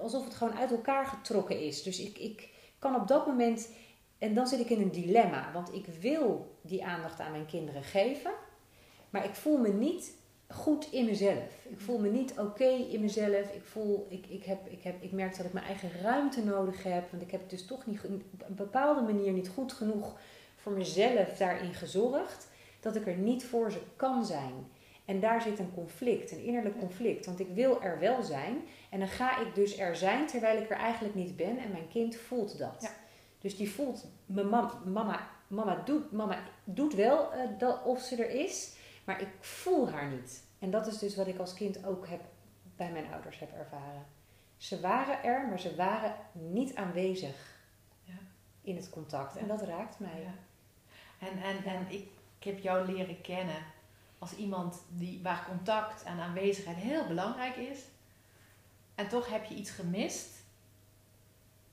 alsof het gewoon uit elkaar getrokken is. Dus ik, ik kan op dat moment, en dan zit ik in een dilemma, want ik wil die aandacht aan mijn kinderen geven, maar ik voel me niet goed in mezelf. Ik voel me niet oké in mezelf. Ik, voel, ik, ik, heb, ik, heb, ik merk dat ik mijn eigen ruimte nodig heb. Want ik heb dus toch niet, op een bepaalde manier niet goed genoeg voor mezelf daarin gezorgd. Dat ik er niet voor ze kan zijn. En daar zit een conflict, een innerlijk conflict. Want ik wil er wel zijn. En dan ga ik dus er zijn terwijl ik er eigenlijk niet ben. En mijn kind voelt dat. Ja. Dus die voelt, mijn mam, mama, mama, doet, mama doet wel eh, dat, of ze er is. Maar ik voel haar niet. En dat is dus wat ik als kind ook heb, bij mijn ouders heb ervaren. Ze waren er, maar ze waren niet aanwezig Ja. in het contact. En dat raakt mij. Ja. En, en, en ik, ik heb jou leren kennen als iemand die, waar contact en aanwezigheid heel belangrijk is. En toch heb je iets gemist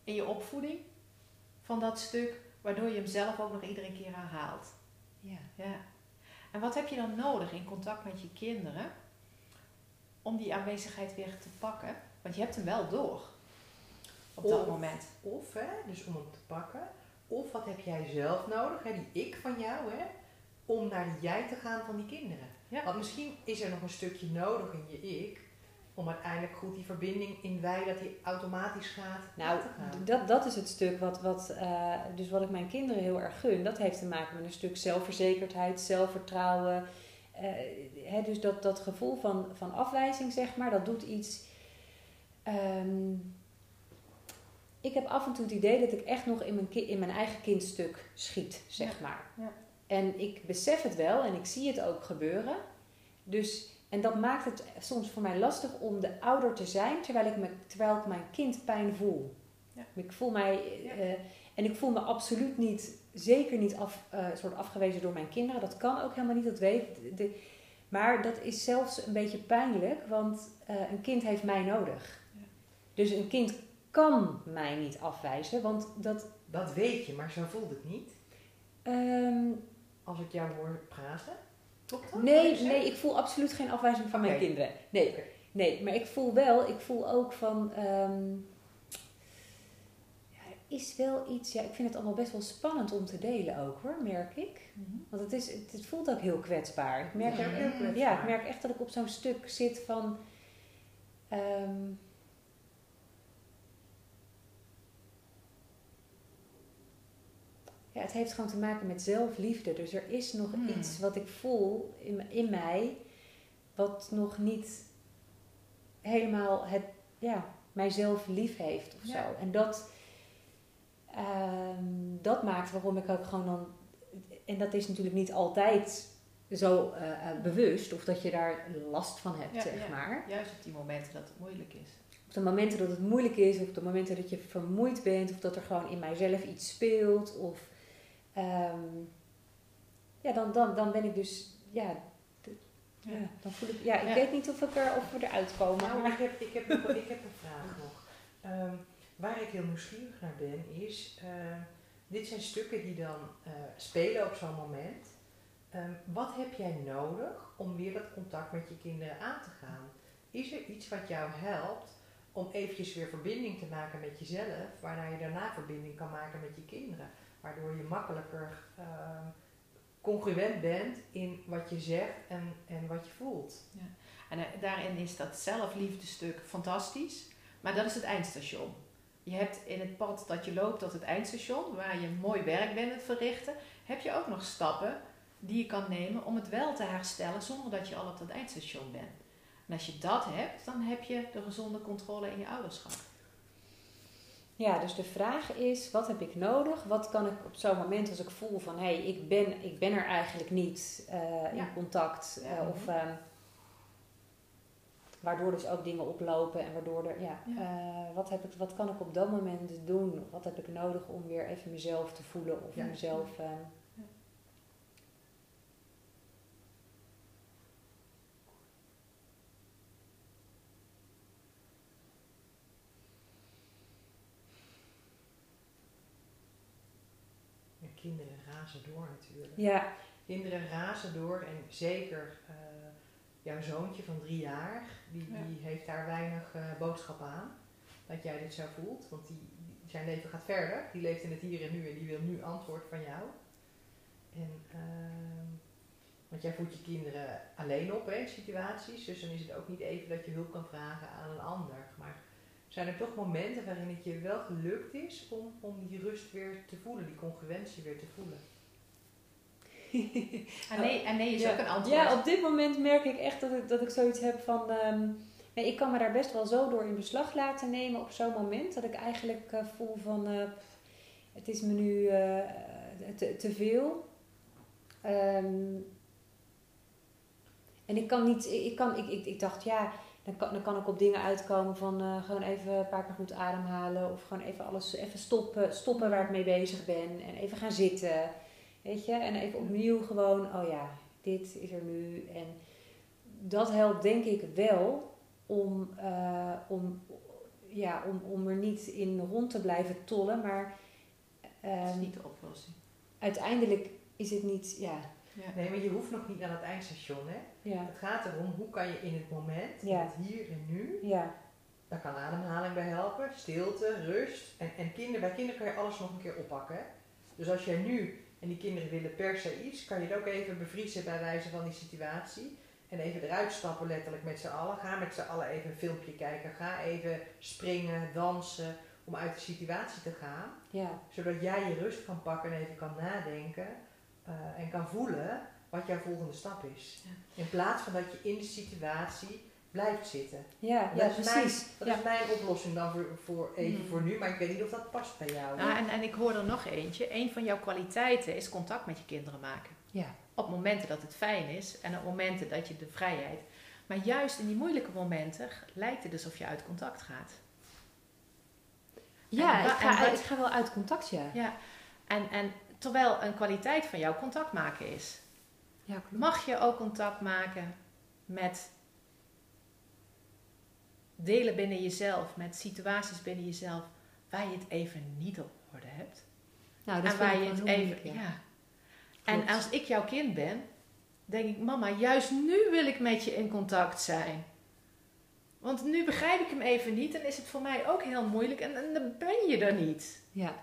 in je opvoeding van dat stuk, waardoor je hem zelf ook nog iedere keer herhaalt. Ja. Ja. En wat heb je dan nodig in contact met je kinderen om die aanwezigheid weer te pakken? Want je hebt hem wel door op dat moment. Of, hè, dus om hem te pakken. Of wat heb jij zelf nodig, hè, die ik van jou, hè, om naar die jij te gaan van die kinderen. Ja. Want misschien is er nog een stukje nodig in je ik, om uiteindelijk goed die verbinding in wij, dat die automatisch gaat Nou, gaan. dat, dat is het stuk wat, wat, eh, dus wat ik mijn kinderen heel erg gun. Dat heeft te maken met een stuk zelfverzekerdheid, zelfvertrouwen. Eh, hè, dus dat, dat gevoel van, van afwijzing, zeg maar, dat doet iets. Ehm, ik heb af en toe het idee dat ik echt nog in mijn, ki- in mijn eigen kindstuk schiet, zeg maar. ja. En ik besef het wel en ik zie het ook gebeuren. Dus, en dat maakt het soms voor mij lastig om de ouder te zijn terwijl ik, me, terwijl ik mijn kind pijn voel. Ja. Ik voel mij, Ja. eh, en ik voel me absoluut niet, zeker niet af, eh, soort afgewezen door mijn kinderen. Dat kan ook helemaal niet, dat weet de, Maar dat is zelfs een beetje pijnlijk, want eh, een kind heeft mij nodig. Ja. Dus een kind kan mij niet afwijzen, want dat. Dat weet je, maar zo voelt het niet. ehm, Als ik jou hoor praten. Klopt dat? wat Nee, nee, ik voel absoluut geen afwijzing van mijn kinderen. Nee, nee, maar ik voel wel, ik voel ook van. ehm, ja, er is wel iets, ja, ik vind het allemaal best wel spannend om te delen ook hoor, merk ik. Mhm. Want het, is, het, het voelt ook heel kwetsbaar. Ik merk, Ja, ook- heel kwetsbaar. ja, ik merk echt dat ik op zo'n stuk zit van. ehm, ja, het heeft gewoon te maken met zelfliefde. Dus er is nog Hmm. iets wat ik voel in, in mij, wat nog niet helemaal het, ja, mijzelf lief heeft of Ja. zo. En dat, ehm, dat maakt waarom ik ook gewoon dan. En dat is natuurlijk niet altijd zo eh, eh, bewust of dat je daar last van hebt, Ja, zeg ja. maar. Juist op die momenten dat het moeilijk is. Op de momenten dat het moeilijk is, of op de momenten dat je vermoeid bent, of dat er gewoon in mijzelf iets speelt, of ehm, ja, dan, dan, dan ben ik dus, ja, ja. Dan voel ik, ja, ik Ja. weet niet of, ik er, of we eruit komen. Nou, maar- ik heb, ik heb, nog, ik heb een vraag nog. Ehm, waar ik heel nieuwsgierig naar ben, is... ehm, dit zijn stukken die dan eh, spelen op zo'n moment. Wat heb jij nodig om weer dat contact met je kinderen aan te gaan? Is er iets wat jou helpt om eventjes weer verbinding te maken met jezelf, waarna je daarna verbinding kan maken met je kinderen? Waardoor je makkelijker ehm, congruent bent in wat je zegt en, en wat je voelt. En eh, daarin is dat zelfliefdestuk fantastisch. Maar dat is het eindstation. Je hebt in het pad dat je loopt tot het eindstation, waar je mooi werk bent het verrichten, heb je ook nog stappen die je kan nemen om het wel te herstellen zonder dat je al op dat eindstation bent. En als je dat hebt, dan heb je de gezonde controle in je ouderschap. Ja, dus de vraag is, wat heb ik nodig? Wat kan ik op zo'n moment als ik voel van, hé, hey, ik, ben, ik ben er eigenlijk niet eh, in contact. eh, Ja. Of ehm, waardoor dus ook dingen oplopen en waardoor er, ja, Ja. eh, wat, heb ik, wat kan ik op dat moment doen? Wat heb ik nodig om weer even mezelf te voelen of mezelf... ehm, En kinderen razen door natuurlijk. ja, Kinderen razen door en zeker eh, jouw zoontje van drie jaar, die, Ja. die heeft daar weinig eh, boodschap aan. Dat jij dit zo voelt, want die, die- zijn leven gaat verder. Die leeft in het hier en nu en die wil nu antwoord van jou. En, ehm, want jij voedt je kinderen alleen op hè, in situaties, dus dan is het ook niet even dat je hulp kan vragen aan een ander. Maar zijn er toch momenten waarin het je wel gelukt is om, om die rust weer te voelen, die congruentie weer te voelen? En nee, en nee is ja. ook een antwoord. Ja, op dit moment merk ik echt dat ik, dat ik zoiets heb van... ehm, nee, ik kan me daar best wel zo door in beslag laten nemen op zo'n moment. Dat ik eigenlijk eh, voel van... eh, het is me nu eh, te, te veel. Ehm, en ik kan niet... Ik, kan, ik, ik, ik dacht, ja... Dan kan, dan kan ik op dingen uitkomen van gewoon even een paar keer goed ademhalen. Of gewoon even alles even stoppen, stoppen waar ik mee bezig ben. En even gaan zitten. Weet je? En even opnieuw gewoon, oh ja, dit is er nu. En dat helpt denk ik wel om, eh, om, ja, om, om er niet in rond te blijven tollen. Maar Dat ehm, is niet de oplossing. uiteindelijk is het niet, ja, Ja. Nee, maar je hoeft nog niet naar het eindstation. Hè? ja, Het gaat erom hoe kan je in het moment, Ja. het hier en nu, ja, daar kan ademhaling bij helpen, stilte, rust. En, en kinderen, bij kinderen kan je alles nog een keer oppakken. Hè? Dus als jij nu, en die kinderen willen per se iets, kan je het ook even bevriezen bij wijze van die situatie. En even eruit stappen, letterlijk met z'n allen. Ga met z'n allen even een filmpje kijken. Ga even springen, dansen, om uit de situatie te gaan. ja, Zodat jij je rust kan pakken en even kan nadenken eh, en kan voelen wat jouw volgende stap is. Ja. In plaats van dat je in de situatie blijft zitten. ja, precies. Mijn, dat Ja. is mijn oplossing dan voor, voor even Hmm. voor nu, maar ik weet niet of dat past bij jou. Nou, en, en ik hoor er nog eentje. Een van jouw kwaliteiten is contact met je kinderen maken. Ja. Op momenten dat het fijn is en op momenten dat je de vrijheid. Maar juist in die moeilijke momenten lijkt het alsof je uit contact gaat. Ja, En ik ga, wat- ik ga wel uit contact, ja. Ja. En, en terwijl een kwaliteit van jou contact maken is. Ja, klopt. Mag je ook contact maken met delen binnen jezelf, met situaties binnen jezelf waar je het even niet op orde hebt? Nou, dat en waar je het even. Ja. ja. En als ik jouw kind ben, denk ik, mama, juist nu wil ik met je in contact zijn. Want nu begrijp ik hem even niet en is het voor mij ook heel moeilijk en, en dan ben je er niet. Ja.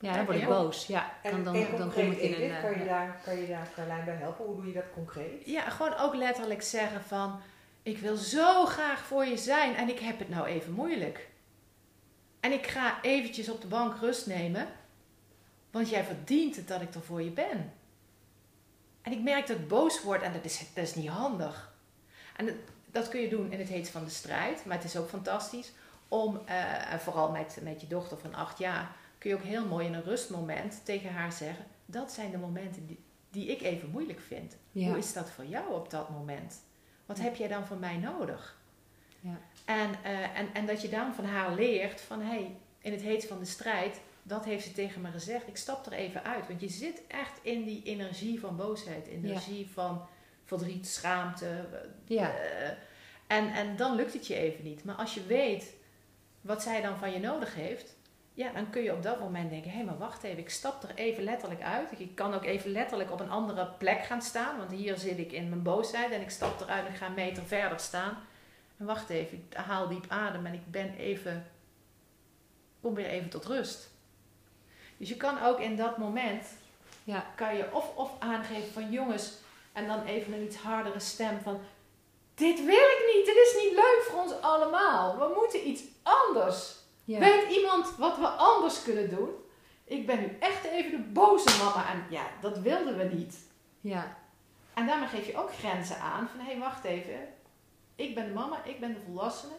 Ja, dan word ik boos. Ja, en, dan, dan, kom ik in een... Eh, kan, je ja. daar, kan je daar Carlijn bij helpen? Hoe doe je dat concreet? Ja, gewoon ook letterlijk zeggen van, ik wil zo graag voor je zijn en ik heb het nou even moeilijk. En ik ga eventjes op de bank rust nemen. Want jij verdient het dat ik er voor je ben. En ik merk dat ik boos word en dat is, dat is niet handig. En dat, dat kun je doen in het heet van de strijd. Maar het is ook fantastisch om, eh, en vooral met, met je dochter van acht jaar, kun je ook heel mooi in een rustmoment tegen haar zeggen: Dat zijn de momenten die, die ik even moeilijk vind. Ja. Hoe is dat voor jou op dat moment? Wat heb jij dan van mij nodig? Ja. En, eh, en, en dat je dan van haar leert van hé, hey, in het heet van de strijd, dat heeft ze tegen me gezegd. Ik stap er even uit. Want je zit echt in die energie van boosheid, energie van verdriet, schaamte. Ja. eh, en, en dan lukt het je even niet. Maar als je weet wat zij dan van je nodig heeft, ja, dan kun je op dat moment denken: hé, maar wacht even, ik stap er even letterlijk uit. Ik kan ook even letterlijk op een andere plek gaan staan, want hier zit ik in mijn boosheid en ik stap eruit en ik ga een meter verder staan. En wacht even, ik haal diep adem en ik ben even, kom weer even tot rust. Dus je kan ook in dat moment, Ja. kan je of, of aangeven van jongens, en dan even een iets hardere stem van, dit wil ik niet, dit is niet leuk voor ons allemaal. We moeten iets anders. Ja. Weet iemand wat we anders kunnen doen? Ik ben nu echt even de boze mama en ja, dat wilden we niet. Ja. En daarmee geef je ook grenzen aan van hé, hey, wacht even. Ik ben de mama, ik ben de volwassene.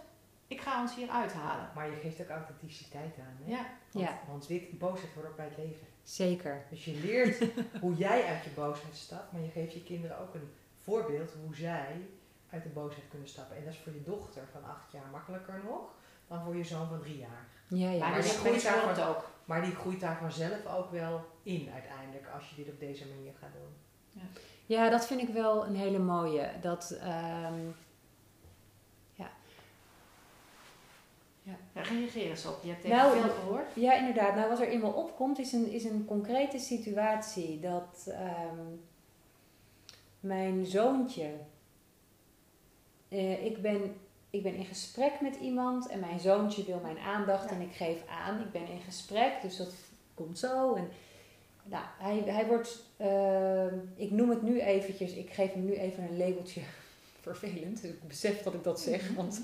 Ik ga ons hier uithalen. Maar je geeft ook authenticiteit aan. Hè? Ja, Want, Ja. want boosheid hoort ook bij het leven. Zeker. Dus je leert hoe jij uit je boosheid stapt, maar je geeft je kinderen ook een voorbeeld hoe zij uit de boosheid kunnen stappen. En dat is voor je dochter van acht jaar makkelijker nog dan voor je zoon van drie jaar. Ja, ja. maar maar die groeit daar daarvan- ook. Maar die groeit daar vanzelf ook wel in uiteindelijk als je dit op deze manier gaat doen. Ja, dat vind ik wel een hele mooie. Dat, ehm, Ja, reageer eens op. Je hebt Nou, veel gehoord. ja, inderdaad. Nou, wat er in me opkomt is een, is een concrete situatie. Dat ehm, mijn zoontje... eh, ik, ben, ik ben in gesprek met iemand en mijn zoontje wil mijn aandacht Ja. en ik geef aan. Ik ben in gesprek, dus dat komt zo. En, nou, hij, hij wordt... ehm, ik noem het nu eventjes... Ik geef hem nu even een labeltje vervelend. Ik besef dat ik dat zeg. Want,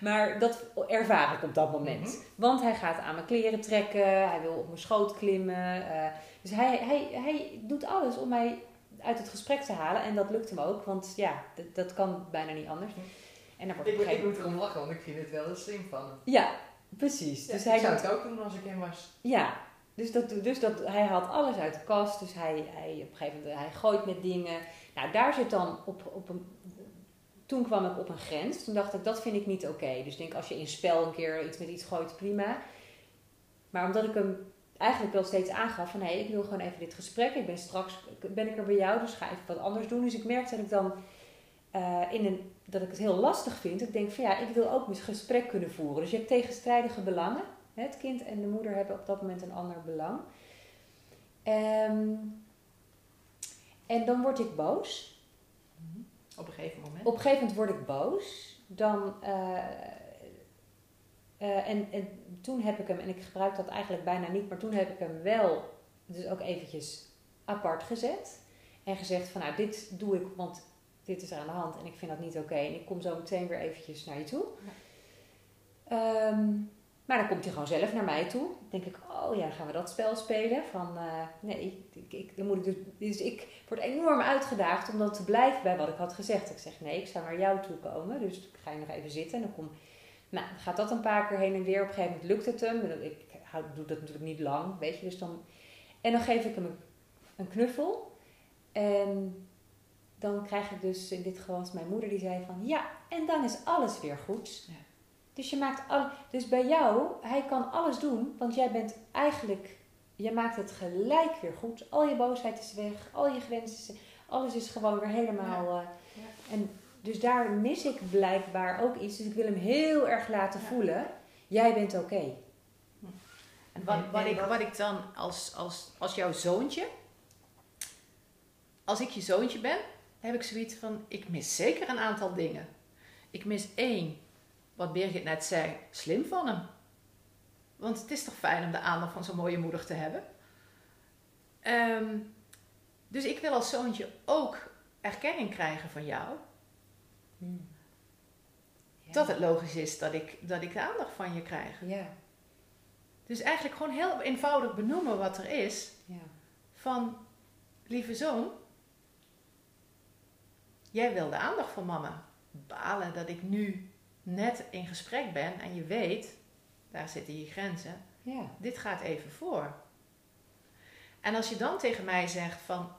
maar dat ervaar ik op dat moment. Mhm. Want hij gaat aan mijn kleren trekken. Hij wil op mijn schoot klimmen. eh, dus hij, hij, hij doet alles om mij uit het gesprek te halen. En dat lukt hem ook. Want ja, dat, dat kan bijna niet anders. En dan wordt een gegeven moment... erom lachen, want ik vind het wel een slim van hem. Ja, precies. Dus hij ik zou doet- het ook doen als ik hem was. ja, dus, dat, dus dat, hij haalt alles uit de kast. Dus hij, hij, op een gegeven moment hij gooit met dingen. Nou, daar zit dan op, op een... Toen kwam ik op een grens. Toen dacht ik, dat vind ik niet oké. Dus ik denk, als je in spel een keer iets met iets gooit, prima. Maar omdat ik hem eigenlijk wel steeds aangaf van... hé, ik wil gewoon even dit gesprek. Ik ben straks ben ik er bij jou, dus ga even wat anders doen. Dus ik merkte dat ik dan eh, in een... dat ik het heel lastig vind. Ik denk van ja, ik wil ook mijn gesprek kunnen voeren. Dus je hebt tegenstrijdige belangen. Het kind en de moeder hebben op dat moment een ander belang. Ehm, en dan word ik boos. Op een gegeven moment. Op een gegeven moment word ik boos. Dan, eh, eh, en, en toen heb ik hem, en ik gebruik dat eigenlijk bijna niet, maar toen heb ik hem wel dus ook eventjes apart gezet. En gezegd van nou, dit doe ik, want dit is er aan de hand en ik vind dat niet oké. En ik kom zo meteen weer eventjes naar je toe. Ehm, maar dan komt hij gewoon zelf naar mij toe. Dan denk ik, oh ja, gaan we dat spel spelen. Van, eh, nee, ik, ik, dan moet ik dus, dus ik word enorm uitgedaagd om dan te blijven bij wat ik had gezegd. Ik zeg, nee, ik zou naar jou toe komen. Dus ik ga je nog even zitten. En dan kom, nou, gaat dat een paar keer heen en weer. Op een gegeven moment lukt het hem. Ik hou- doe dat natuurlijk niet lang, weet je. Dus dan, en dan geef ik hem een, een knuffel. En dan krijg ik dus, in dit geval was mijn moeder, die zei van, ja, en dan is alles weer goed. Ja. Dus je maakt al, dus bij jou, hij kan alles doen, want jij bent eigenlijk, je maakt het gelijk weer goed. Al je boosheid is weg, al je grenzen, alles is gewoon weer helemaal. eh, Ja. En dus daar mis ik blijkbaar ook iets. Dus ik wil hem heel erg laten Ja. voelen. Jij bent oké. En wat, En- wat, en ik, wat- wat ik dan als, als, als jouw zoontje, als ik je zoontje ben, heb ik zoiets van, ik mis zeker een aantal dingen. Ik mis één, wat Birgit net zei, slim van hem. Want het is toch fijn om de aandacht van zo'n mooie moeder te hebben. Ehm, dus ik wil als zoontje ook erkenning krijgen van jou. Ja. Dat het logisch is dat ik, dat ik de aandacht van je krijg. Ja. Dus eigenlijk gewoon heel eenvoudig benoemen wat er is. Ja. Van, lieve zoon, jij wilde aandacht van mama. Balen dat ik nu net in gesprek ben en je weet, daar zitten je grenzen. Ja. Dit gaat even voor. En als je dan tegen mij zegt van,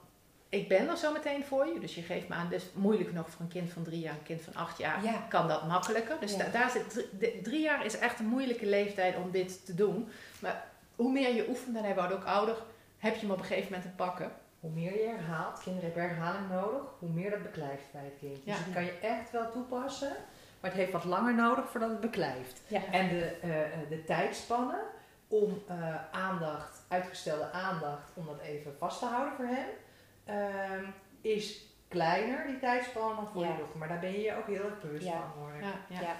ik ben er zo meteen voor je. Dus je geeft me aan, dus moeilijk nog voor een kind van drie jaar, een kind van acht jaar, Ja. kan dat makkelijker. Dus Ja. da- daar zit, drie, de- drie jaar is echt een moeilijke leeftijd om dit te doen. Maar hoe meer je oefent, en hij wordt ook ouder, heb je hem op een gegeven moment te pakken. Hoe meer je herhaalt, kinderen hebben herhaling nodig, hoe meer dat beklijft bij het kind. Dus dat kan je echt wel toepassen, maar het heeft wat langer nodig voordat het beklijft. En de, eh, de tijdspannen om eh, aandacht, uitgestelde aandacht, om dat even vast te houden voor hem, ehm, is kleiner, die tijdspannen, dan voor Ja. je dochter. Maar daar ben je je ook heel erg bewust Ja. van hoor. Ja, ja. Ja.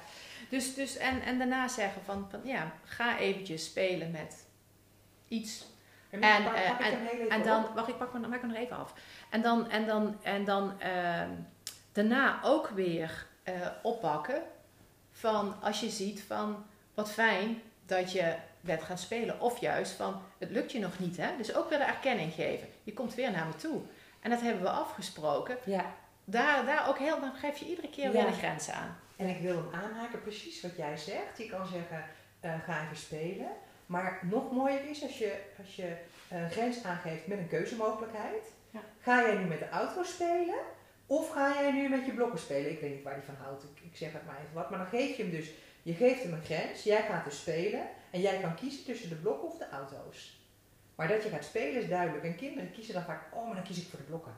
Dus, dus en, en daarna zeggen van, van, ja, ga eventjes spelen met iets En, En, pak- eh, pak even En op. dan, wacht, ik pak maak ik hem nog even af. En dan, en dan, en dan ehm, daarna ook weer eh, oppakken van als je ziet van wat fijn dat je bent gaan spelen. Of juist van het lukt je nog niet. Hè? Dus ook weer de erkenning geven. Je komt weer naar me toe. En dat hebben we afgesproken. Ja. Daar, daar ook heel, dan geef je iedere keer Ja. weer de grenzen aan. En ik wil hem aanhaken, precies wat jij zegt. Je kan zeggen, eh, ga even spelen. Maar nog mooier is als je, als je een grens aangeeft met een keuzemogelijkheid. Ja. Ga jij nu met de auto spelen? Of ga jij nu met je blokken spelen? Ik weet niet waar hij van houdt. Ik, ik zeg het maar even wat. Maar dan geef je hem dus, je geeft hem een grens. Jij gaat dus spelen. En jij kan kiezen tussen de blokken of de auto's. Maar dat je gaat spelen is duidelijk. En kinderen kiezen dan vaak, oh maar dan kies ik voor de blokken.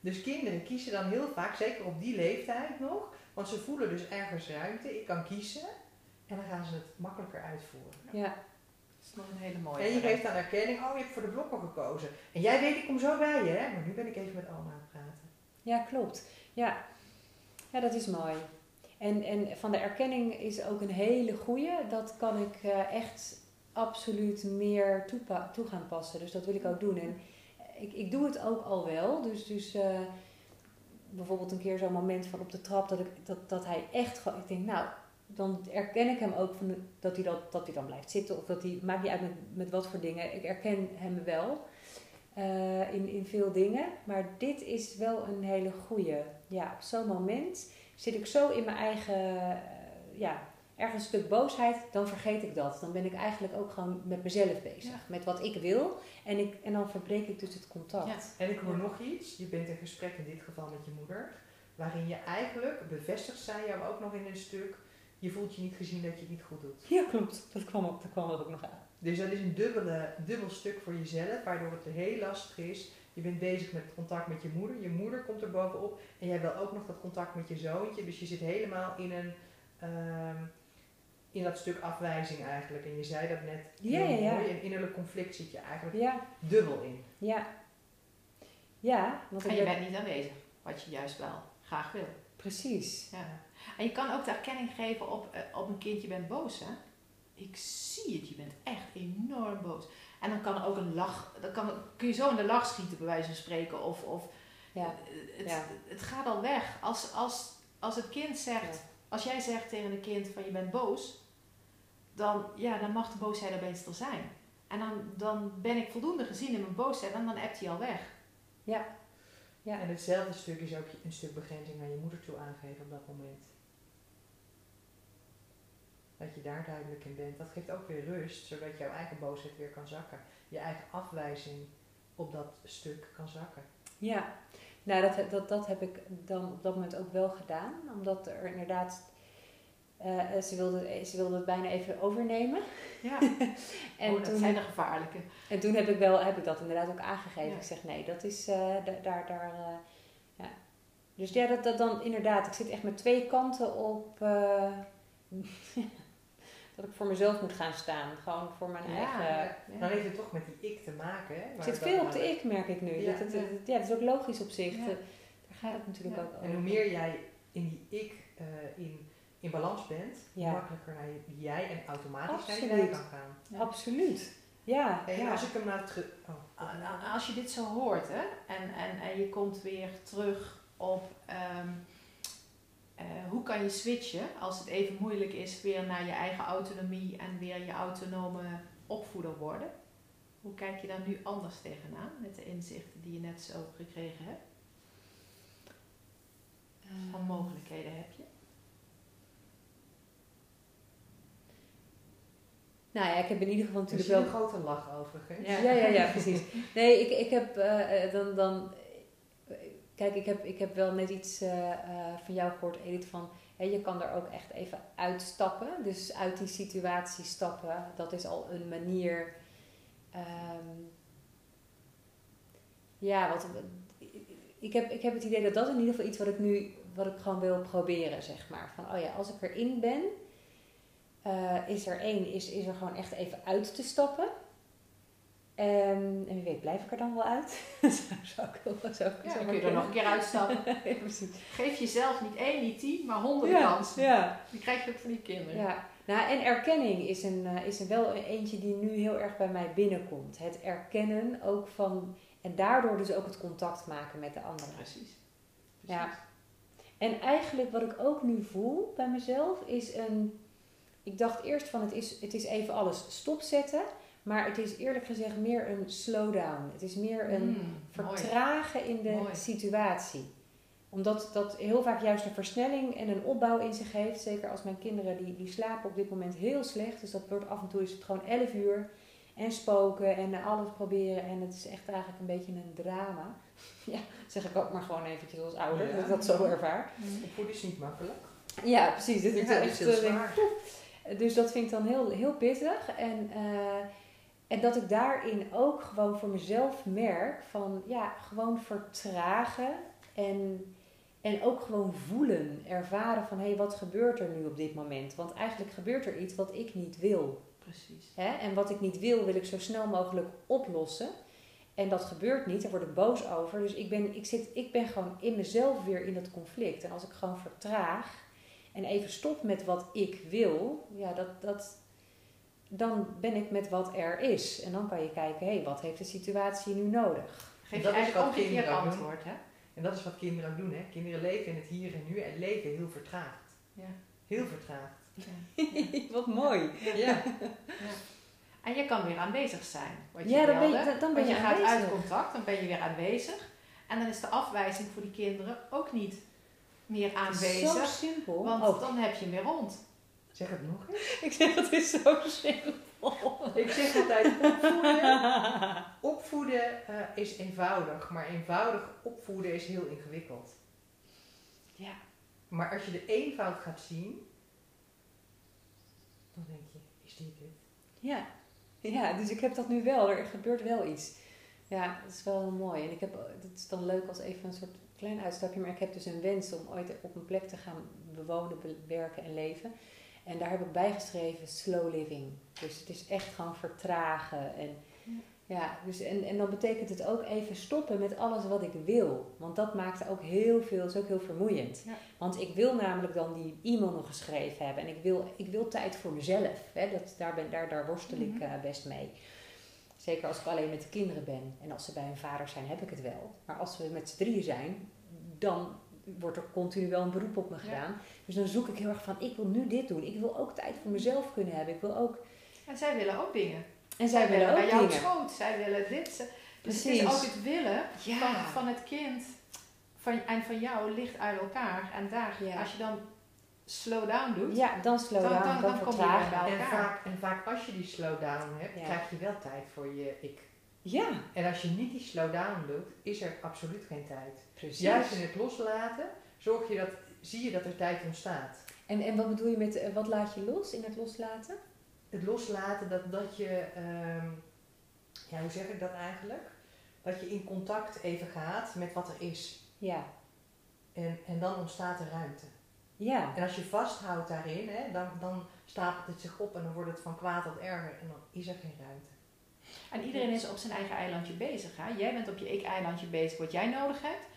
Dus kinderen kiezen dan heel vaak, zeker op die leeftijd nog, want ze voelen dus ergens ruimte. Ik kan kiezen. En dan gaan ze het makkelijker uitvoeren. Ja. Dat is nog een hele mooie. En je geeft dan erkenning, oh je hebt voor de blokken gekozen. En jij weet, ik kom zo bij je, hè? Maar nu ben ik even met oma aan het praten. Ja, klopt. Ja. ja, dat is mooi. En, en van de erkenning is ook een hele goeie. Dat kan ik eh, echt absoluut meer toepa- toe gaan passen. Dus dat wil ik ook doen. En ik, ik doe het ook al wel. Dus, dus eh, bijvoorbeeld een keer zo'n moment van op de trap dat, ik, dat, dat hij echt gewoon... Ik denk, nou, dan erken ik hem ook van, dat, hij dat, dat hij dan blijft zitten. Of dat hij, maakt niet uit met, met wat voor dingen. Ik erken hem wel eh, in, in veel dingen. Maar dit is wel een hele goeie. Ja, op zo'n moment zit ik zo in mijn eigen... eh, ja, ergens een stuk boosheid, dan vergeet ik dat. Dan ben ik eigenlijk ook gewoon met mezelf bezig. Ja. Met wat ik wil. En, ik, en dan verbreek ik dus het contact. Ja. En ik hoor Ja. nog iets. Je bent in gesprek in dit geval met je moeder. Waarin je eigenlijk bevestigt zij jou ook nog in een stuk. Je voelt je niet gezien dat je het niet goed doet. Ja, klopt. Dat kwam, ook, dat kwam er ook nog aan. Dus dat is een dubbele, dubbel stuk voor jezelf, waardoor het heel lastig is. Je bent bezig met contact met je moeder. Je moeder komt er bovenop. En jij wil ook nog dat contact met je zoontje. Dus je zit helemaal in een... ehm, in dat stuk afwijzing eigenlijk. En je zei dat net Ja, heel ja, ja. mooi. Een innerlijk conflict zit je eigenlijk Ja, dubbel in. ja. Ja, want En je ben- bent niet aanwezig, wat je juist wel graag wil. Precies. Ja. En je kan ook de erkenning geven op, eh, op een kind, je bent boos hè. Ik zie het, je bent echt enorm boos. En dan kan er ook een lach, dan kan, kun je zo in de lach schieten bij wijze van spreken. Of, of Ja. eh, het, Ja. het gaat al weg. Als, als, als het kind zegt, Ja. als jij zegt tegen een kind van je bent boos, dan, ja, dan mag de boosheid opeens er zijn. En dan, dan ben ik voldoende gezien in mijn boosheid en dan appt hij al weg. Ja. En hetzelfde stuk is ook een stuk begrenzing naar je moeder toe aangeven op dat moment. Dat je daar duidelijk in bent. Dat geeft ook weer rust, zodat jouw eigen boosheid weer kan zakken. Je eigen afwijzing op dat stuk kan zakken. Ja, nou dat, dat, dat heb ik dan op dat moment ook wel gedaan. Omdat er inderdaad, eh, ze, wilde, ze wilde het bijna even overnemen. Ja, En, oh, dat toen, zijn de gevaarlijke. en toen heb ik, wel, heb ik dat inderdaad ook aangegeven. Ja. Ik zeg nee, dat is eh, da- daar, daar, eh, ja. Dus ja, dat, dat dan inderdaad, ik zit echt met twee kanten op, eh, dat ik voor mezelf moet gaan staan. Gewoon voor mijn Ja, eigen... ja. Dan heeft het toch met die ik te maken. Hè, waar zit veel op de ik, merk ik nu. Ja, dat, het, ja. het- ja, dat is ook logisch op zich. Daar gaat het natuurlijk Ja. ook over. En hoe meer jij in die ik eh, in, in balans bent, Ja. hoe makkelijker naar je, jij en automatisch naar je Absoluut. wij kan gaan. Ja. Absoluut. Ja, En ja. als ik hem nou terug... Oh, Als je dit zo hoort hè, en, en, en je komt weer terug op ehm, eh, hoe kan je switchen als het even moeilijk is weer naar je eigen autonomie en weer je autonome opvoeder worden. Hoe kijk je daar nu anders tegenaan met de inzichten die je net zo gekregen hebt? Van mogelijkheden heb je? Nou ja, ik heb in ieder geval Er is natuurlijk wel een grote lach overigens. Ja, ja, ja, ja precies. Nee, ik, ik heb eh, eh, dan, dan. Kijk, ik heb, ik heb wel net iets eh, eh, van jou gehoord, Edith, van hè, je kan er ook echt even uitstappen. Dus uit die situatie stappen, dat is al een manier. ehm, ja, wat. Ik heb, ik heb het idee dat dat in ieder geval iets wat ik nu, wat ik gewoon wil proberen, zeg maar. Van, oh ja, als ik erin ben, eh, is er één, is, is er gewoon echt even uit te stappen. Ehm, en wie weet, blijf ik er dan wel uit? zou, ik wel ik Ja, dan kun je er nog een keer uitstappen. Ja. Geef jezelf niet één, niet tien, maar honderden Ja, kansen. ja, Die krijg je ook van die kinderen. ja. Nou, en erkenning is, een, eh, is een wel een eentje die nu heel erg bij mij binnenkomt. Het erkennen ook van... En daardoor dus ook het contact maken met de anderen. Precies. Ja. Precies. En eigenlijk wat ik ook nu voel bij mezelf is een. Ik dacht eerst van het is, het is even alles stopzetten. Maar het is eerlijk gezegd meer een slowdown. Het is meer een Mm, mooi. vertragen in de Mooi. situatie. Omdat dat heel vaak juist een versnelling en een opbouw in zich heeft. Zeker als mijn kinderen die, die slapen op dit moment heel slecht. Dus dat wordt af en toe is het gewoon 11 uur. En spoken en alles proberen. En het is echt eigenlijk een beetje een drama. Ja, zeg ik ook maar gewoon eventjes als ouder. Ja. Dat ik dat zo ervaar. Mm. Opvoeden is niet makkelijk. Ja, precies. Dit is echt, heel eh, zwaar. dus dat vind ik dan heel, heel pittig. En, eh, en dat ik daarin ook gewoon voor mezelf merk van ja, gewoon vertragen en, en ook gewoon voelen, ervaren van hé, hey, wat gebeurt er nu op dit moment? Want eigenlijk gebeurt er iets wat ik niet wil. Precies. Hè? En wat ik niet wil, wil ik zo snel mogelijk oplossen. En dat gebeurt niet, daar word ik boos over. Dus ik ben, ik, zit, ik ben gewoon in mezelf weer in dat conflict. En als ik gewoon vertraag en even stop met wat ik wil, ja, dat, dat, dan ben ik met wat er is. En dan kan je kijken, hé, hey, wat heeft de situatie nu nodig? Geef Dat je eigenlijk doen. antwoord, hè? En dat is wat kinderen ook doen. Hè? Kinderen leven in het hier en nu en leven heel vertraagd. Ja. Heel vertraagd. Ja. wat mooi. Ja. Ja. En je kan weer aanwezig zijn. Wat je Ja, dan ben je- wilde. dan- dan ben Want je gaat aanwezig. uit contact, dan ben je weer aanwezig. En dan is de afwijzing voor die kinderen ook niet meer Zo aanwezig. simpel. Want Oh, dan heb je hem weer rond. Zeg het nog eens. ik zeg, het is zo simpel. Ik zeg altijd opvoeden. Opvoeden eh, is eenvoudig, maar eenvoudig opvoeden is heel ingewikkeld. Ja. Maar als je de eenvoud gaat zien, dan denk je, is dit het? Ja. ja, dus ik heb dat nu wel. Er gebeurt wel iets. Ja, dat is wel heel mooi. En ik heb, het is dan leuk als even een soort klein uitstapje, maar ik heb dus een wens om ooit op een plek te gaan bewonen, be- werken en leven. En daar heb ik bijgeschreven slow living. Dus het is echt gewoon vertragen. En, ja, dus en, en dan betekent het ook even stoppen met alles wat ik wil. Want dat maakt ook heel veel, is ook heel vermoeiend. Ja. Want ik wil namelijk dan die e-mail nog geschreven hebben. En ik wil, ik wil tijd voor mezelf. Hè? Dat, daar, ben, daar, daar worstel ik Mhm. eh, best mee. Zeker als ik alleen met de kinderen ben. En als ze bij hun vader zijn, heb ik het wel. Maar als we met z'n drieën zijn, dan wordt er continu wel een beroep op me Ja. gedaan. Dus dan zoek ik heel erg van, ik wil nu dit doen. Ik wil ook tijd voor mezelf kunnen hebben. Ik wil ook... En zij willen ook dingen. En zij willen ook bij dingen. schoot. Zij willen dit. Ze- Dus het Precies. is ook het willen Ja. van, van het kind van, en van jou ligt uit elkaar. En daar, Ja. als je dan slow down doet, Ja, dan slow dan, down, dan, dan, dan kom je bij En elkaar. vaak, en vaak als je die slowdown hebt, Ja. krijg je wel tijd voor je ik. Ja, En als je niet die slowdown doet, is er absoluut geen tijd. precies. Juist in het loslaten, zorg je dat, zie je dat er tijd ontstaat. En, en wat bedoel je met, eh, wat laat je los in het loslaten? Het loslaten, dat, dat je, ehm, ja hoe zeg ik dat eigenlijk? Dat je in contact even gaat met wat er is. Ja. En, en dan ontstaat er ruimte. Ja. En als je vasthoudt daarin, hè, dan, dan stapelt het zich op en dan wordt het van kwaad tot erger en dan is er geen ruimte. En iedereen is op zijn eigen eilandje bezig. Hè? Jij bent op je ik-eilandje bezig wat jij nodig hebt.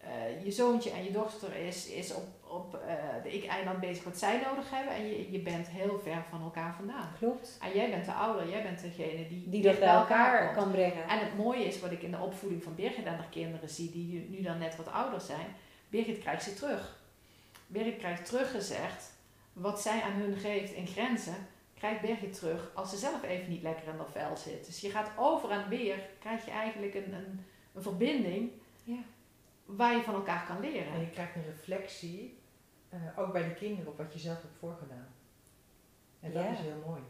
Eh, je zoontje en je dochter is, is op, op eh, de ik-eiland bezig wat zij nodig hebben. En je, je bent heel ver van elkaar vandaan. Klopt. En jij bent de ouder, jij bent degene die, Die dat bij elkaar kan brengen. En het mooie is wat ik in de opvoeding van Birgit en haar kinderen zie, die nu- nu dan net wat ouder zijn. Birgit krijgt ze terug. Birgit krijgt teruggezegd wat zij aan hun geeft in grenzen. Krijgt Birgit terug als ze zelf even niet lekker in haar vel zit. Dus je gaat over en weer, krijg je eigenlijk een, een, een verbinding Ja. waar je van elkaar kan leren. En je krijgt een reflectie, eh, ook bij de kinderen, op wat je zelf hebt voorgedaan. En dat Ja. is heel mooi.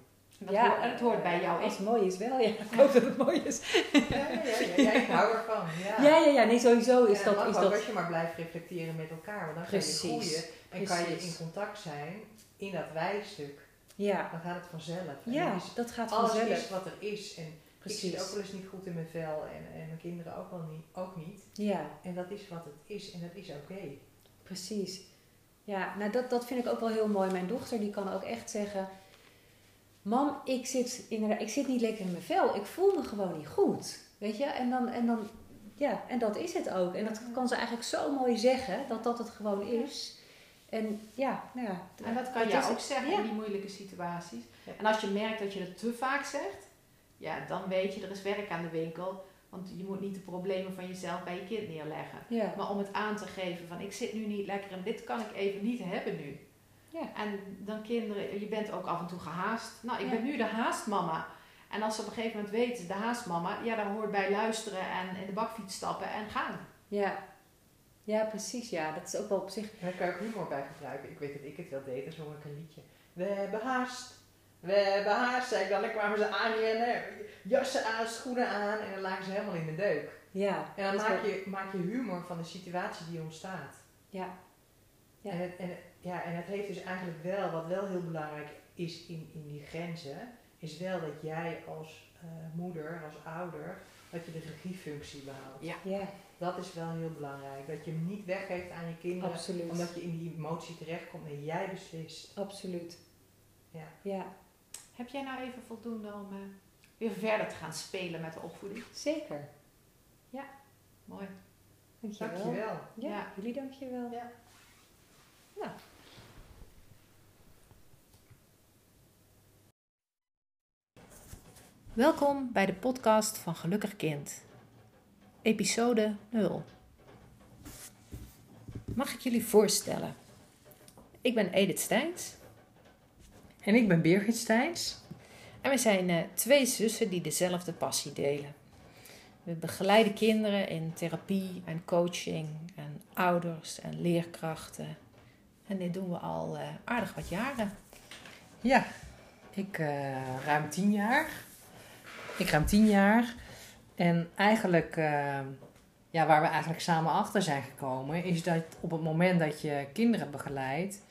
En dat, hoort, en het hoort bij jou. Als het mooi is wel, ja. Ik hoop dat het mooi is. Ja, ja, ja, ja, ik hou ervan. Ja. Ja, ja, ja. Nee, sowieso is dat... Is dat als je maar blijft reflecteren met elkaar, want dan ga je Precies. groeien en kan je Precies. in contact zijn in dat wijstuk. Ja. Dan gaat het vanzelf. En ja, is dat gaat alles vanzelf. is wat er is. En ik zit Precies. ook wel eens niet goed in mijn vel en, en mijn kinderen ook, wel niet, ook niet. Ja, En dat is wat het is en dat is oké. precies. Ja, nou dat, dat vind ik ook wel heel mooi. Mijn dochter die kan ook echt zeggen... Mam, ik zit, inderdaad, ik zit niet lekker in mijn vel. Ik voel me gewoon niet goed. Weet je? En dan, en dan... Ja, en dat is het ook. En dat kan ze eigenlijk zo mooi zeggen. Dat dat het gewoon is. En ja, nou ja. en dat kan dat je ook zeggen Ja. in die moeilijke situaties. Ja. En als je merkt dat je het te vaak zegt, ja, dan weet je er is werk aan de winkel. Want je moet niet de problemen van jezelf bij je kind neerleggen. Ja, Maar om het aan te geven van ik zit nu niet lekker en dit kan ik even niet hebben nu. Ja. En dan kinderen, je bent ook af en toe gehaast. Nou, ik ben nu de haastmama. En als ze op een gegeven moment weten, de haastmama, ja, daar hoort bij luisteren en in de bakfiets stappen en gaan. ja. Ja, precies. Ja, dat is ook wel op zich... En daar kan je ook humor bij gebruiken. Ik weet dat ik het wel deed, dan zong ik een liedje. We hebben haast. We hebben haast, zei ik dan. Dan kwamen ze aanrennen, jassen aan, schoenen aan en dan lagen ze helemaal in de deuk. Ja, En dan maak wel- je, maak je humor van de situatie die ontstaat. Ja. Ja. En, het, en, het- ja, en het heeft dus eigenlijk wel, wat wel heel belangrijk is in, in die grenzen, is wel dat jij als eh, moeder, als ouder, dat je de regiefunctie behoudt. Ja. Ja, Dat is wel heel belangrijk. Dat je hem niet weggeeft aan je kinderen, absoluut. omdat je in die emotie terechtkomt en jij beslist. Absoluut. Ja. Ja, Heb jij nou even voldoende om eh, weer verder te gaan spelen met de opvoeding? zeker. Mooi. Dankjewel. Dankjewel. Ja, Ja. jullie dankjewel. Ja. Nou. Welkom bij de podcast van Gelukkig Kind. Episode 0. Mag ik jullie voorstellen? Ik ben Edith Steins En ik ben Birgit Steins. en we zijn eh, twee zussen die dezelfde passie delen. We begeleiden kinderen in therapie en coaching en ouders en leerkrachten. En dit doen we al eh, aardig wat jaren. Ja, ik eh, ruim tien jaar. Ik ruim tien jaar. En eigenlijk, eh, ja, waar we eigenlijk samen achter zijn gekomen, is dat op het moment dat je kinderen begeleidt,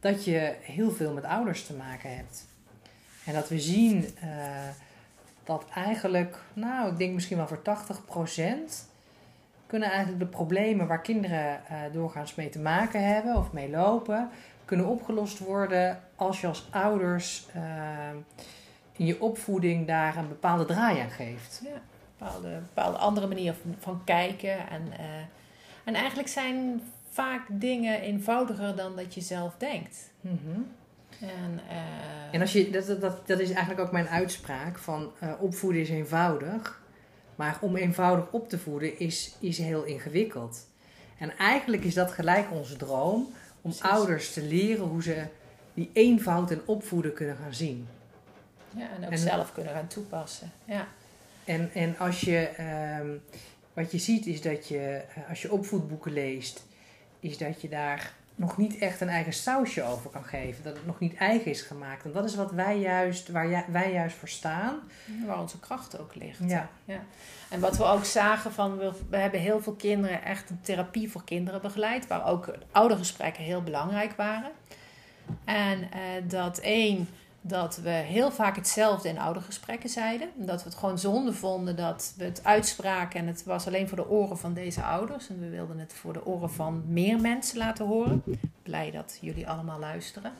dat je heel veel met ouders te maken hebt. En dat we zien eh, dat eigenlijk, nou, ik denk misschien wel voor 80% kunnen eigenlijk de problemen waar kinderen eh, doorgaans mee te maken hebben of mee lopen, kunnen opgelost worden als je als ouders eh, in je opvoeding daar een bepaalde draai aan geeft. Ja, bepaalde, bepaalde andere manier van, van kijken. En, eh, en eigenlijk zijn vaak dingen eenvoudiger dan dat je zelf denkt. En, eh, En als je, dat, dat- dat, is eigenlijk ook mijn uitspraak van eh, opvoeden is eenvoudig. Maar om eenvoudig op te voeden is, is heel ingewikkeld. En eigenlijk is dat gelijk onze droom om Precies. ouders te leren hoe ze die eenvoud en opvoeden kunnen gaan zien. ja, en ook en- zelf kunnen gaan toepassen. Ja. En, en als je, ehm, wat je ziet is dat je, eh, als je opvoedboeken leest, is dat je daar nog niet echt een eigen sausje over kan geven. Dat het nog niet eigen is gemaakt. En dat is wat wij juist, waar wij juist voor staan. Waar onze kracht ook ligt. Ja. En wat we ook zagen van, we, we hebben heel veel kinderen echt een therapie voor kinderen begeleid. Waar ook oudergesprekken heel belangrijk waren. En eh, dat één, dat we heel vaak hetzelfde in oudergesprekken zeiden. Dat we het gewoon zonde vonden dat we het uitspraken en het was alleen voor de oren van deze ouders. En we wilden het voor de oren van meer mensen laten horen. Blij dat jullie allemaal luisteren.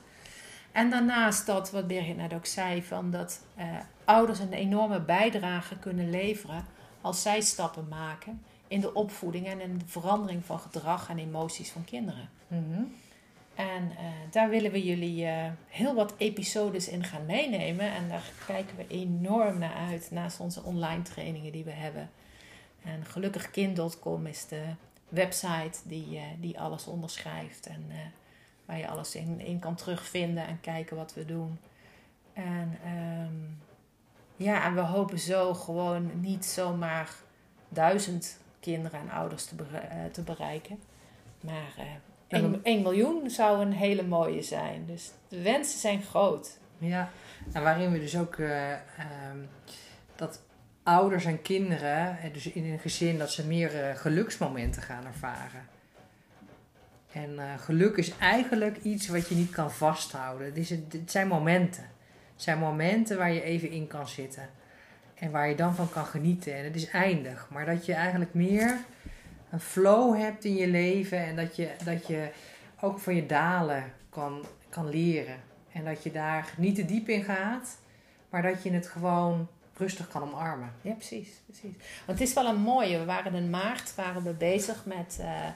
En daarnaast dat, wat Birgit net ook zei, van dat eh, ouders een enorme bijdrage kunnen leveren als zij stappen maken in de opvoeding en in de verandering van gedrag en emoties van kinderen. En eh, daar willen we jullie eh, heel wat episodes in gaan meenemen. En daar kijken we enorm naar uit naast onze online trainingen die we hebben. En gelukkigkind.com is de website die, eh, die alles onderschrijft. En waar je alles in, in kan terugvinden en kijken wat we doen. En, ehm, ja, en we hopen zo gewoon niet zomaar duizend kinderen en ouders te, te bereiken. Maar eh En 1, we- miljoen zou een hele mooie zijn. Dus de wensen zijn groot. Ja, en waarin we dus ook eh, ehm, dat ouders en kinderen, eh, dus in een gezin, dat ze meer eh, geluksmomenten gaan ervaren. En geluk is eigenlijk iets wat je niet kan vasthouden. Het, is, het zijn momenten. Het zijn momenten waar je even in kan zitten. En waar je dan van kan genieten. En het is eindig. Maar dat je eigenlijk meer een flow hebt in je leven. En dat je, dat je ook van je dalen kan, kan leren. En dat je daar niet te diep in gaat, maar dat je het gewoon rustig kan omarmen. Ja, precies, precies. Want het is wel een mooie. We waren in maart waren we bezig met eh,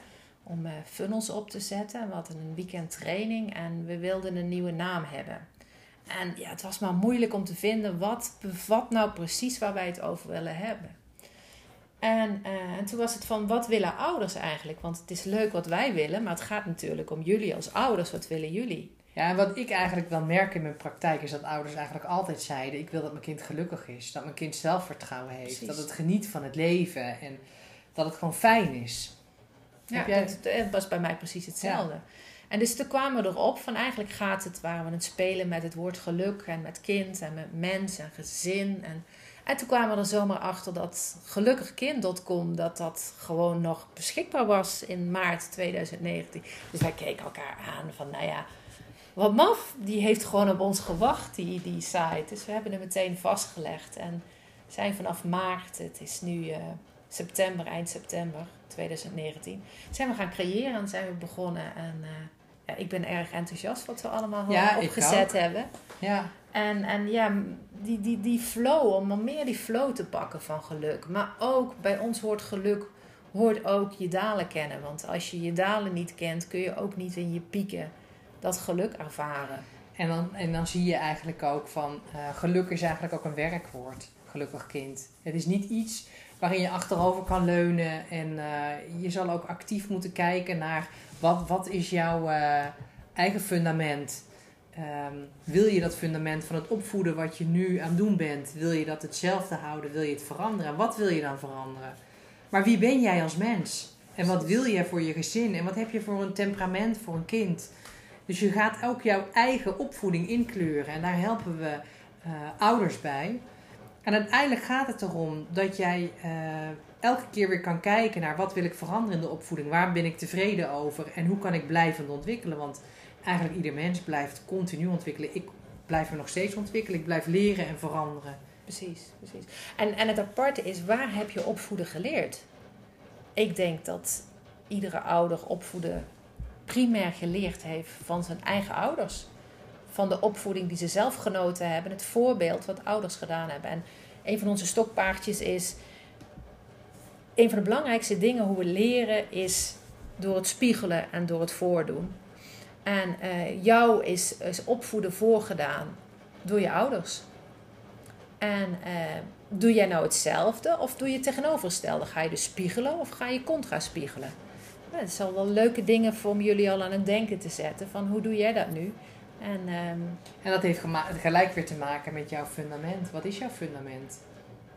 om eh, funnels op te zetten. We hadden een weekend training en we wilden een nieuwe naam hebben. En ja, het was maar moeilijk om te vinden wat bevat nou precies waar wij het over willen hebben. En, eh, en toen was het van, wat willen ouders eigenlijk? Want het is leuk wat wij willen, maar het gaat natuurlijk om jullie als ouders. Wat willen jullie? Ja, en wat ik eigenlijk wel merk in mijn praktijk is dat ouders eigenlijk altijd zeiden: ik wil dat mijn kind gelukkig is, dat mijn kind zelfvertrouwen heeft, Precies. dat het geniet van het leven en dat het gewoon fijn is. Ja, Heb jij- dat, dat was bij mij precies hetzelfde. En dus toen kwamen we erop van eigenlijk gaat het waar we het spelen met het woord geluk en met kind en met mens en gezin. En, en toen kwamen we er zomaar achter dat gelukkigkind.com dat dat gewoon nog beschikbaar was in maart 2019. Dus wij keken elkaar aan van nou ja, wat maf, die heeft gewoon op ons gewacht, die, die site. Dus we hebben hem meteen vastgelegd en zijn vanaf maart, het is nu eh, september, eind september 2019, zijn we gaan creëren en zijn we begonnen. En eh, ja, ik ben erg enthousiast wat we allemaal Ja, eh, ik opgezet hebben. Ja, En, en ja, die, die, die flow, om meer die flow te pakken van geluk. Maar ook bij ons hoort geluk, hoort ook je dalen kennen. Want als je je dalen niet kent, kun je ook niet in je pieken dat geluk ervaren. en dan, en dan zie je eigenlijk ook van eh, geluk is eigenlijk ook een werkwoord, gelukkig kind. Het is niet iets waarin je achterover kan leunen en eh, je zal ook actief moeten kijken naar wat, wat is jouw eh, eigen fundament. Ehm, wil je dat fundament van het opvoeden wat je nu aan het doen bent, wil je dat hetzelfde houden, wil je het veranderen? Wat wil je dan veranderen? Maar wie ben jij als mens? En wat wil je voor je gezin? En wat heb je voor een temperament voor een kind? Dus je gaat ook jouw eigen opvoeding inkleuren. En daar helpen we eh, ouders bij. En uiteindelijk gaat het erom dat jij eh, elke keer weer kan kijken naar wat wil ik veranderen in de opvoeding. Waar ben ik tevreden over? En hoe kan ik blijvend ontwikkelen? Want eigenlijk ieder mens blijft continu ontwikkelen. Ik blijf me nog steeds ontwikkelen. Ik blijf leren en veranderen. Precies, precies. En, en het aparte is, waar heb je opvoeden geleerd? Ik denk dat iedere ouder opvoeden primair geleerd heeft van zijn eigen ouders. Van de opvoeding die ze zelf genoten hebben, het voorbeeld wat ouders gedaan hebben. En een van onze stokpaardjes is, een van de belangrijkste dingen hoe we leren is door het spiegelen en door het voordoen. En eh, jou is, is opvoeden voorgedaan door je ouders. En eh, doe jij nou hetzelfde of doe je het tegenovergestelde? Ga je dus spiegelen of ga je contra spiegelen? Nou, het zal wel leuke dingen voor om jullie al aan het denken te zetten van hoe doe jij dat nu? En ehm, En dat heeft gelijk weer te maken met jouw fundament. Wat is jouw fundament?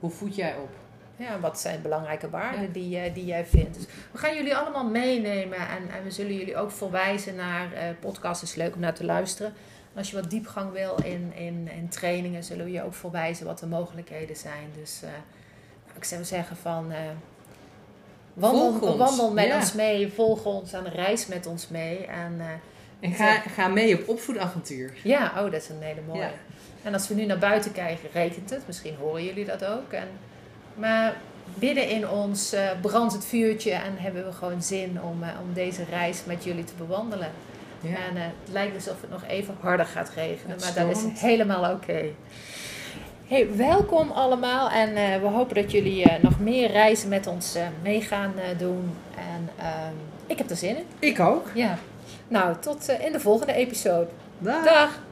Hoe voed jij op? Ja, wat zijn belangrijke waarden Ja. die, jij- die jij vindt? Dus we gaan jullie allemaal meenemen en, en we zullen jullie ook verwijzen naar eh podcast. is leuk om naar te luisteren. En als je wat diepgang wil in, in, in trainingen, zullen we je ook verwijzen wat de mogelijkheden zijn. Dus eh, ik zou zeggen van eh, wandel, wandel met Ja. ons mee, volg ons en reis met ons mee. En eh, En ga, ga mee op opvoedavontuur. ja, oh, dat is een hele mooie. Ja. En als we nu naar buiten kijken, rekent het. Misschien horen jullie dat ook. En, maar binnen in ons eh, brandt het vuurtje en hebben we gewoon zin om, eh, om deze reis met jullie te bewandelen. Ja. En eh, het lijkt alsof het nog even harder gaat regenen, Het maar dat is helemaal oké. Hey, welkom allemaal en we hopen dat jullie nog meer reizen met ons mee gaan doen. En ehm, ik heb er zin in. Ik ook. Ja. Nou, tot in de volgende episode. Dag. Dag!